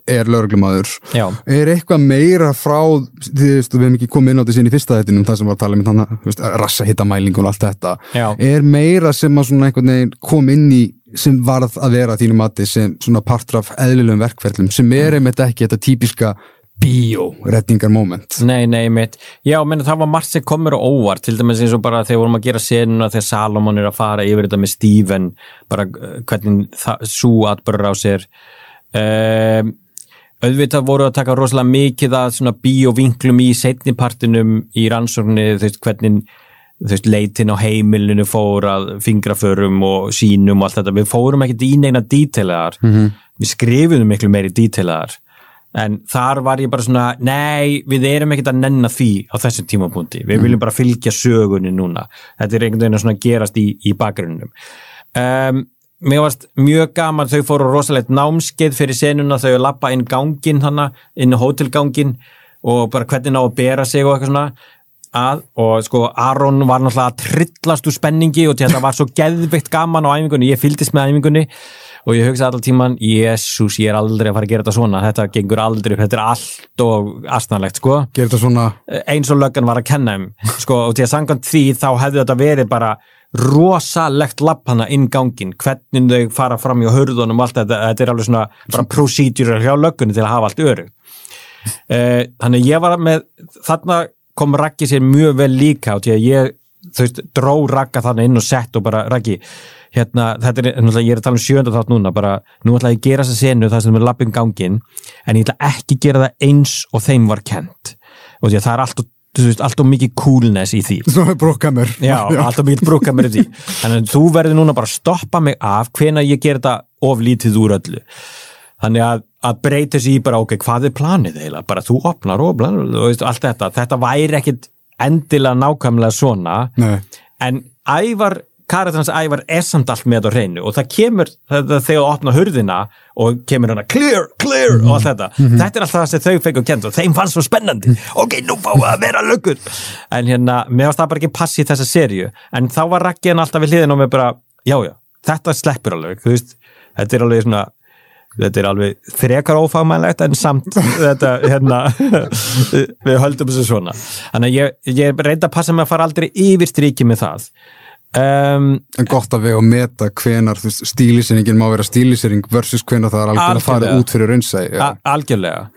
er lögreglumadur er eitthvað meira frá því við hefum ekki komið inn á þetta síðan í fyrsta þettinum það sem var að tala um þannig rassa hittamælingu og allt þetta Já. er meira sem að svona einhvern veginn kom inn í sem varð að vera að þínu mati sem svona partur af eðlilegum verkferðlum sem er einmitt ekki þetta típiska bíó-retningar moment Nei, nei, mitt. Já, menn það var margt sem komur og óvart, til dæmis eins og bara þegar vorum að gera senuna þegar Salomon er að fara yfir þetta með Steven, bara uh, hvernig svo atbörur á sér. Um, auðvitað voru að taka rosalega mikið að svona bíóvinklum í setnipartinum í rannsóknni, þú veist, hvernig þú veist, leitin á heimilinu fór að fingraförum og sínum og allt þetta, við fórum ekkert í neina dítilegar, -hmm. við skrifuðum miklu meiri dítilegar en þar var ég bara svona, nei, við erum ekkert að nenna því á þessum tímapunkti. Við viljum bara fylgja sögunni núna. Þetta er einhvern veginn að svona gerast í, í bakgrunnum. Um, mér varst mjög gaman, þau fóru rosalegt námskeið fyrir senuna, þau lappa inn gangin hana, inn á hótelgangin og bara hvernig ná að bera sig og eitthvað svona. Að, og sko Aron var náttúrulega að trillast úr spenningi og þetta var svo geðvikt gaman á æfingunni, ég fylgdist með æfingunni og ég hugsaði alltaf tíman, jésús, ég er aldrei að fara að gera þetta svona, þetta gengur aldrei upp, þetta er allt og astnalegt, sko. Svona. Eins og löggan var að kenna um sko, og til að sangant því þá hefði þetta verið bara rosalegt lapp hana inn gangin, hvernig þau fara fram í hörðunum og allt þetta, þetta er alveg svona bara procedure hjá löggunni til að hafa allt öru uh, þannig ég var með þarna kom Raggi sér mjög vel líka. Og til að ég þú veist, dró Ragga þarna inn og sett og bara Raggi, hérna, þetta er náttúrulega, ég er að tala um sjönda þátt núna, bara nú ætla ég að gera þessa senu það sem er lappin gangin en ég ætla ekki að gera það eins og þeim var kent og því að það er allt og þú veist, allt og mikið coolness í því. Svona brokkamur (laughs) Já, allt og mikið brúka mér í því. Þannig að þú verður núna bara að stoppa mig af hvenær ég ger þetta of lítið úr öllu. Þannig að, að breyta sér í bara, ok, hvað er planið eiginlega? Bara þú opnar og og veist, allt þetta. Þetta væri ekkit endilega nákvæmlega svona. Nei. En ævar, karaktans ævar er samt allt með á hreinu og það kemur þetta, þegar þú opna hurðina og kemur hana clear, clear og allt þetta. Þetta er alltaf það sem þau fengur kent og þeim fannst svo spennandi. Ok, nú fáum við að vera löggur en hérna, mér varst það bara ekki passi í þessa serju en þá var Raggiðan alltaf við hliðin og mér bara, já, já, þetta sleppur alveg veist, þetta er alveg svona þetta er alveg frekar ófagmænlegt en samt (laughs) þetta, hérna við höldum þessu svona þannig að ég, ég reynda að passa mig að fara aldrei yfir striki með það um, En gott að vega að meta hvenar stílisýringin má vera stílisýring versus hvenar það er alveg að fara Algjörlega. út fyrir raunsæi. a- algjörlega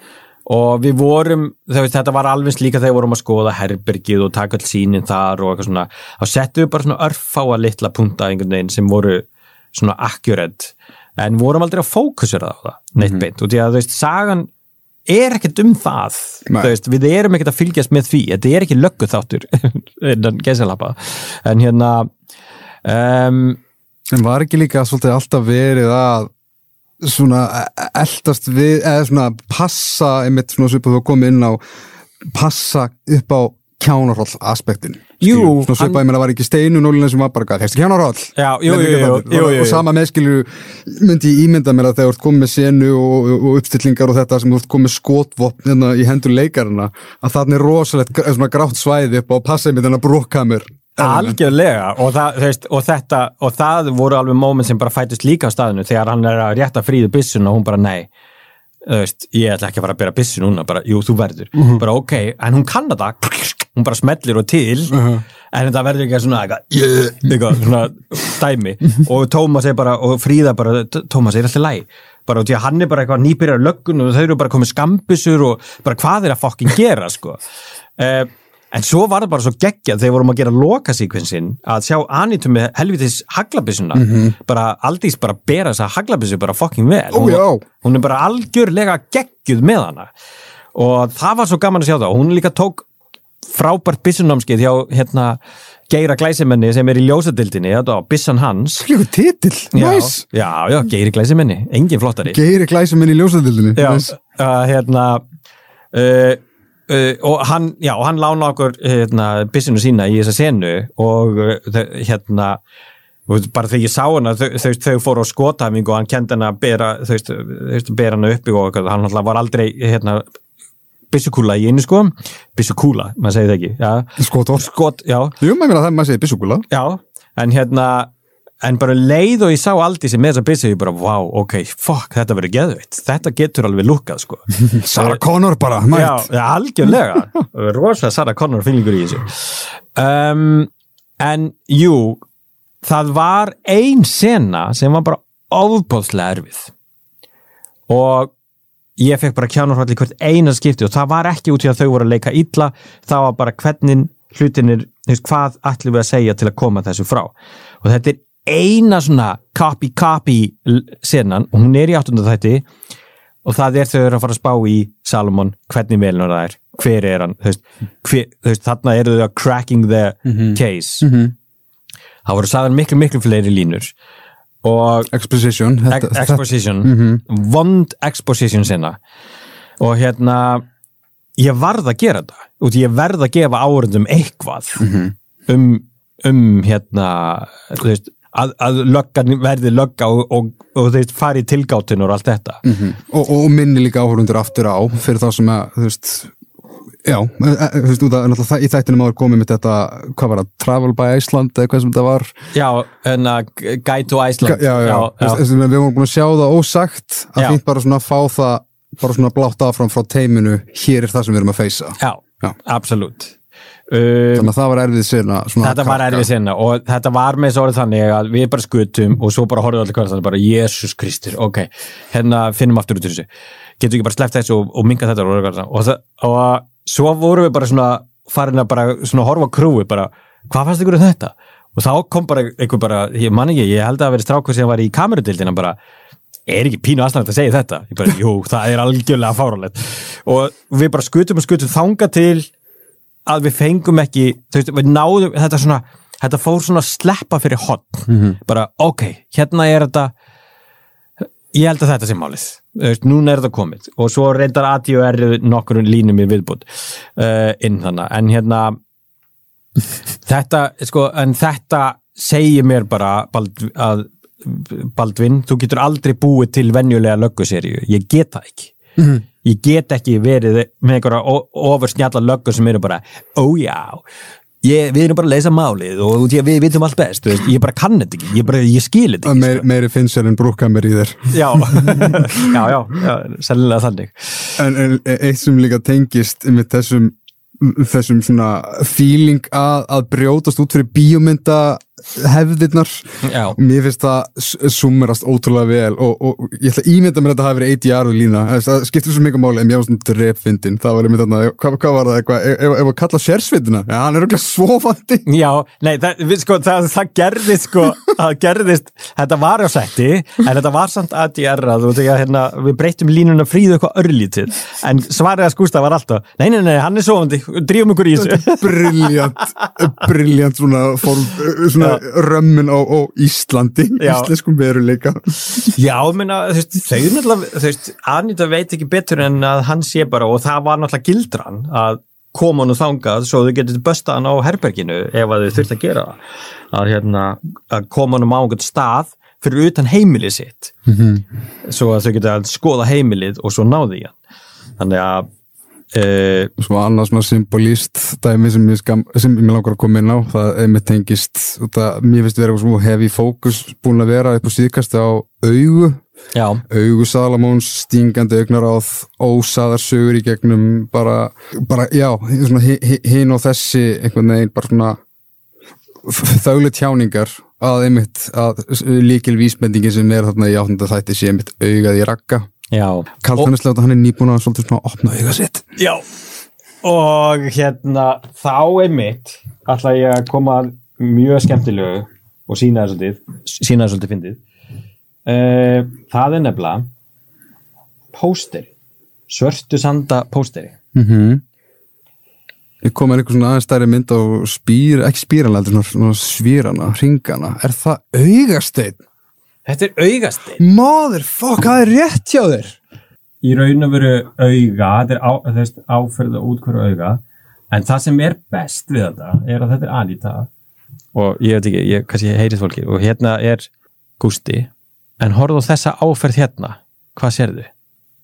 og við vorum, veist, þetta var alveg líka þegar við vorum að skoða herbergið og taka all sínin þar og eitthvað svona þá settum við bara svona örfáa litla punta sem voru svona accurate en vorum aldrei að fókusera á það neitt beint. Og því að þú veist, sagan er ekkert um það veist, við erum ekkert að fylgjast með því. Þetta er ekki löggu þáttur (laughs) innan gæsalappa. En hérna um, En var ekki líka svolítið alltaf verið að svona e- eldast við, eða svona passa einmitt svona svipað þú komið inn á passa upp á kjánarhóll aspektin. Jú, svona hann- svipað, ég meina var ekki steinu nólina sem var bara gæð, hefstu kjánarhóll? Já, jú, jú, jú, jú, jú, jú. Og sama meðskilu myndi ég ímynda mér að þegar þú ert komið með senu og, og uppstillingar og þetta sem þú ert komið skotvopn hérna í hendur leikarana að þarna er rosalegt grátt svæði upp á passa einmitt þennan brokkamur. Algjörlega og, það, veist, og þetta og það voru alveg moment sem bara fætist líka á staðinu þegar hann er að rétta fríðu byssun og hún bara nei veist, ég ætla ekki að fara að bera byssu núna bara, jú, þú verður, Mhm. bara ok en hún kann þetta, hún bara smellir og til Mhm. en þetta verður ekki svona eitthvað, eitthvað svona dæmi. Og Tómas er bara, og Fríða bara Tómas er alltaf læg, bara og því að hann er bara eitthvað nýbyrjar löggun og þau eru bara komið skambisur og bara hvað er að fokkin gera sko? Uh, en svo var það bara svo geggjað þegar vorum að gera lokasíkvensin að sjá Anitu með helvitis haglabissuna bara Aldís bara bera þessa haglabissu bara fokkin vel. Ó, Hún- hún er bara algjörlega geggjuð með hana. Og það var svo gaman að sjá það. Og hún líka tók frábært byssunámskeið hjá hérna Geira Glæsimenni sem er í ljósadildinni. Byssan hans. Titill, næs já, já, Geiri Glæsimenni, engin flottari. Geiri glæsum inn í ljósadildinni. Já, Næs. uh, hérna uh, uh, og hann já, og hann lána okkur hérna, byssinu sína í þessa senu og uh, hérna bara þegar ég sá hana, þau, þau, þau fóru á skotæfingu og hann kendi hana að bera bera hana uppi og hann var aldrei hérna byssukúla í einu sko. Byssukúla, maður segir það ekki. Skotor skot, já, Jú, maður meina það maður segir byssukúla já en hérna, en bara leið og ég sá aldrei sem með þessa byssu, ég bara, vá, ok fuck, þetta verður geðveitt, þetta getur alveg lukkað sko. (laughs) Sarah Connor bara, mætt. Já, algjörlega. Rosa Sarah Connor fylgur í þessu. Um, en jú það var ein sena sem var bara ofbóðslega erfið. Og ég fekk bara kjánarhvall í hvert eina skipti og það var ekki út í að þau voru að leika illa. Það var bara hvernig hlutinir hvað ætlum við að segja til að koma þessu frá? Og þetta er eina svona copy copy senan og hún er í áttunda þætti og það er þau eru að fara að spá í Salomon, hvernig velnur það er hver er hann, þú veist, þarna eru þau að cracking the case. Það voru sagðan miklu miklu fleiri línur og Exposition ex þetta, þetta, exposition vond exposition sinna. Og hérna ég varð að gera þetta. Og ég verð að gefa áhörundum eitthvað um, um hérna veist, að, að löggan verði lögga og, og, og veist fari í tilgáttinu og allt þetta. Og, og minni líka áhörundur aftur á fyrir þá sem að, þú veist já, e, e, þú veist, af, náttúrulega það- í þættinum áður komið með þetta, hvað var það, Travel by Iceland eða hvað sem þetta var? Já, en að Guide to Iceland. Já, já, já, við vorum búin að sjá það ósagt að fínt bara svona fá það bara svona blátt áfram frá teiminu hér er það sem við erum að feysa. Já, Já. absolutt þannig að það var erfið sérna Þetta var erfið sinna og þetta var með svo orðið þannig að við bara skutum og svo bara horfum allir hverja þannig bara Jésús Kristur, ok, hérna finnum aftur út úr þessu, getum við ekki bara sleppt þessu og, og minga þetta og, og, og, svo vorum við bara svona farin að bara svona horfa krúi bara, hvað fannst ykkur um þetta? Og þá kom bara einhver bara, ég man ekki, ég held að það verið strákur sem var í kamerudildina bara er ekki pínu aðstæðan að segja þetta? Ég bara, jú, það er algjörlega fáralegt og við bara skutum og skutum þanga til að við fengum ekki veist, við náðum, þetta svona þetta fór svona að sleppa fyrir hotn bara, ok, hérna er þetta ég held að þetta sé málið. Veist, núna er þetta komið. Og svo reyndar ATR nokkur línum í viðbútt uh, inn þannig, en hérna þetta, sko, en þetta segir mér bara Bald, að Baldvin, þú getur aldrei búið til venjulega lögguseríu, ég get það ekki ég get ekki verið með einhverja ofur snjalla löggur sem eru bara, ó já. Ég, við erum bara að leysa málið og því að við vitum allt best, veist, ég bara kann þetta ekki ég, bara, ég skil þetta ekki meir, meiri finnst sér en brúkkamir í þér. Sko. já, (laughs) já, já, já sennilega þannig. En, en eitt sem líka tengist með þessum þessum svona feeling að, að brjótast út fyrir bíómynda hefðirnar. Já, mér finnst það summerast ótrúlega vel og, og ég ætla að ímynda mér að þetta hafi verið ADR og lína, það skiptir svo mikið máli en mér var svona drepfindin, það var einmitt þarna hvað, hvað var það eitthvað, ef, að kalla sérsveitina? Já, hann er okkur svofandi já nei, það, við, sko, það, það gerðist sko, það gerðist, þetta var á setti en þetta var samt ADR-að og þegar hérna, við breytum línuna fríðu eitthvað örlítið, en svarið að skústa var alltaf, nei, nei, nei, hann er sofandi römmun á, á Íslandi Já. íslenskum veruleika. Já, menna, þú veist, þau náttúrulega, þú veist, Anita veit ekki betur en að hann sé bara og það var náttúrulega gildran að koma hann og þangað svo þau getur bösta hann á herberginu ef að þau þurft að gera að, hérna, að koma hann á einhvern stað fyrir utan heimilið sitt. Svo að þau geta að skoða heimilið og svo náði hann. Þannig að uh, svo annað svona symbolíst dæmi sem ég, skam, sem ég langar að koma inn á það er með tengist út að mér finnst vera svona heavy fókus búin að vera upp á síðkast á augu. Já, augu Salamóns, stingandi augnaráð ósaðar sögur í gegnum bara, bara já hinn og þessi einhvern veginn bara svona þöglu tjáningar að einmitt að líkil vísbendingin sem er þarna í áttunda þætti sé einmitt augað í rakka já Karl Þannislega hann er nýbúin að svolítið svona opna auga sitt Já og hérna þá einmitt ætla ég að koma að mjög skemmtilegu og sína það svolítið sína það svolítið fyndið uh, það er nefnilega pósteri svörtu sanda pósteri mm -hmm. Ég kom með einhver svona aðeins stærri mynd á spýr, ekki spýranlega, svona svýrana, ringana. Er það augasteinn? Þetta er augasteinn Motherfuck, það er rétt hjá þér. í raun og veru auga þetta er áferða út hverju auga. En það sem er best við þetta er að þetta er Anita. Og ég veit ekki, ég, kannski heyrið fólki og hérna er Gústi. En horfðu á þessa áferð hérna. Hvað sérðu?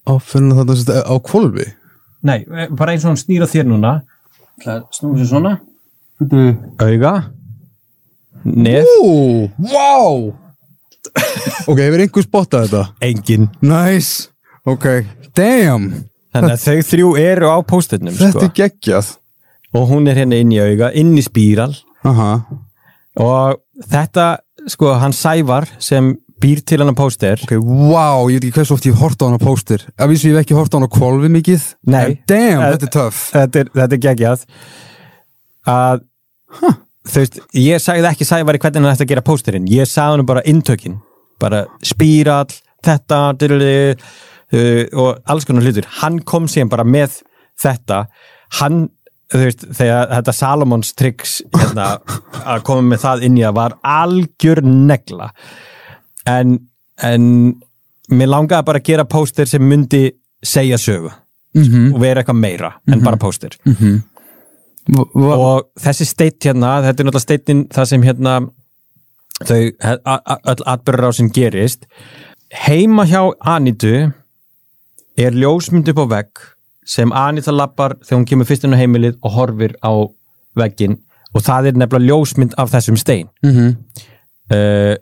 Á, fyrir þetta á kvolfi? Nei, bara eins og hann snýra þér núna. Snúið sér svona. Auga. Nef, Ú, wow! (laughs) ok, hefur einhver spottað þetta? engin Nice, ok, damn, þannig að þau þrjú eru á pósturnum þetta sko. er geggjað. og hún er hérna inn í auga, inn í spíral Aha, og þetta, sko, hann Sævar sem býr til hann að póster ok, wow, ég veit ekki hversu oft ég hef hort á hana póstir. Af því sem ég hef ekki hort á hana á kvolfi mikið. Nei. Damn, þetta er töff. þetta er, þetta er geggjað að þú veist, ég sagði ekki Sævari hvernig hann ætti að gera pósterinn, ég sagði hann bara inntökin, bara spírall þetta, dyrli, uh, og alls konar hlutur, hann kom síðan bara með þetta, hann þú veist, þegar þetta Salomons tricks hérna, (laughs) að koma með það inn í að var algjör negla. En, en mér langaði bara að gera póster sem myndi segja sögu Mm og vera eitthvað meira en bara póster -hmm. og þessi steitt hérna, þetta er náttúrulega steittin það sem hérna þau, öll atbyrður á sem gerist heima hjá Anitu er ljósmynd upp á vegg sem Anita lappar þegar hún kemur fyrst inn á heimilið og horfir á veggin og það er nefnilega ljósmynd af þessum stein Mm -hmm. uh,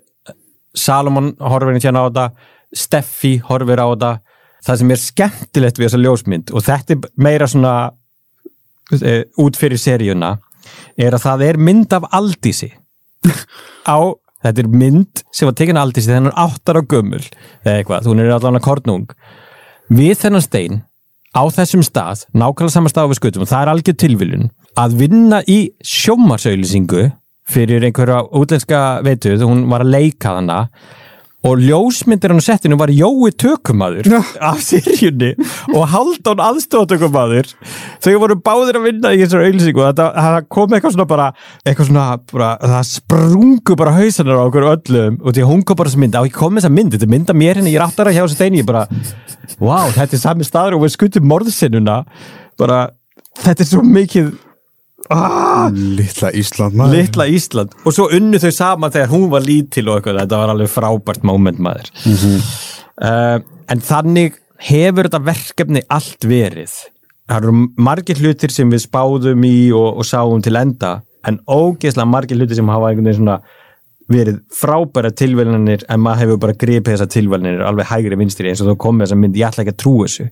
Salomon horfir hérna á þetta Steffi horfir á þetta það sem er skemmtilegt við þessa ljósmynd og þetta er meira svona út fyrir seríuna er að það er mynd af Aldísi. (laughs) Á, þetta er mynd sem var tekin Aldísi er áttar á gömul eða eitthvað, hún er allan að kornung. Við þennan stein á þessum stað, nákvæmlega saman stað við skutum og það er algjör tilviljun að vinna í sjómarsauðlýsingu fyrir einhverja útlenska veitu þegar hún var að leika hana og ljósmyndir hann á settinu var Jói tökumadur Já. af seríunni og Haldón aðstofatökumadur þau voru báðir að vinna í þessar auðlýsingu og það kom eitthvað svona bara eitthvað svona, bara, það sprungu bara hausanar á okkur öllum og því að hún kom bara þessa mynd, á ekki komið þessa mynd þetta mynd af mér henni, ég er áttara hjá þessu steini ég bara, wow, þetta er sami staður og við skutum morðsinnuna bara, þetta er svo mikið ah, Littla Ísland maður. litla Ísland. Og svo unnu þau saman þegar hún var lítil og eitthvað, þetta var alveg frábært moment maður. Uh, en þannig hefur þetta verkefni allt verið. Það eru margir hlutir sem við spáðum í og, og sáum til enda en ógeðslega margir hlutir sem hafa einhvern veginn svona verið frábæra tilvælinir en maður hefur bara gripið þessar tilvælinir alveg hægri vinstri eins og þú komið þessa mynd, ég ætla ekki að trú þessu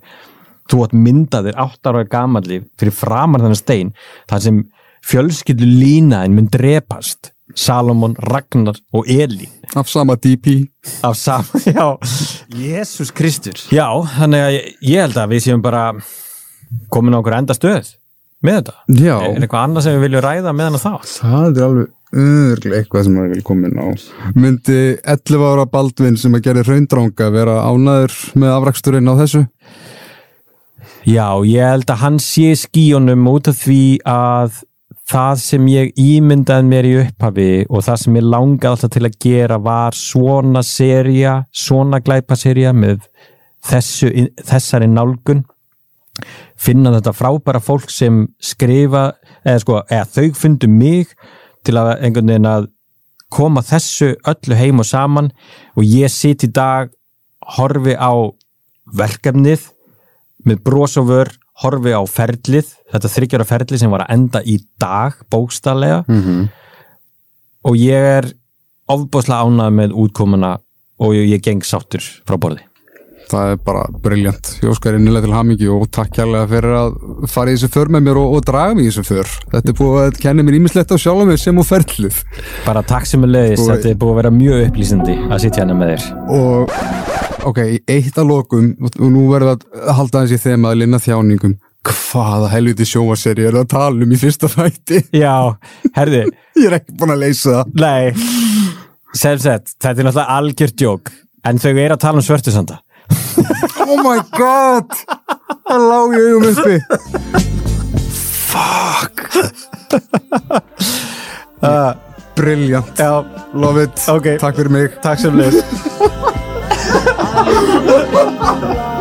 þú átt myndaðir átt ára gamalli fyrir framar þennan stein þar sem fjölskyldu línaðin mun drepast Salomon, Ragnar og Elín Af sama DP. af saman, (laughs) já Jésús Kristur já, þannig að ég, ég held að við séum bara komin á okkur enda stöð með þetta Já. er eitthvað annað sem við viljum ræða með hann þá Það er alveg örglega eitthvað sem maður vil koma inn á. Myndi 11 ára Baldvin sem að gera raundranga vera ánæður með afraksturinn á þessu? Já, ég held að hann sé skíunum út af því að það sem ég ímyndaði mér í upphafi og það sem ég langaði alltaf til að gera var svona seria, svona glæpaseria með þessu, þessari nálgun. Finna þetta frábæra fólk sem skrifa eða sko, eða þau fundu mig til að einhvern veginn að koma þessu öllu heim og saman og ég sitt í dag horfi á verkefnið með vör horfi á ferlið, þetta þryggjara ferlið sem var að enda í dag bókstallega Mm -hmm. og ég er ofbúslega ánægð með útkomuna og ég geng sáttur frá borði Það er bara briljant. Ég óskar innilega til hamingi og takk kærlega fyrir að fara í þessu för með mér og, og draga mig í þessu för. Þetta er búið að kenna mér ímislegt á sjálf mig sem og ferlið. bara takk sem er leiðis, Og- þetta er búið að vera mjög upplýsandi að sitja hérna með þér Og ok, eitt að lokum og nú verðum við að halda í þeim að linna þjáningum. Hvaða helviti sjómaseri er það að tala um í fyrsta þætti? já, herði, (laughs) Ég er ekki búin að leysa það. nei sem sett, þetta er náttúrulega algjört djók en þau eru að tala um svörtusanda Oh my god! Það lág í augum uppi. Fuck. Briljant. já, Love it. Ok. Takk fyrir mig. takk sem leiðis (laughs)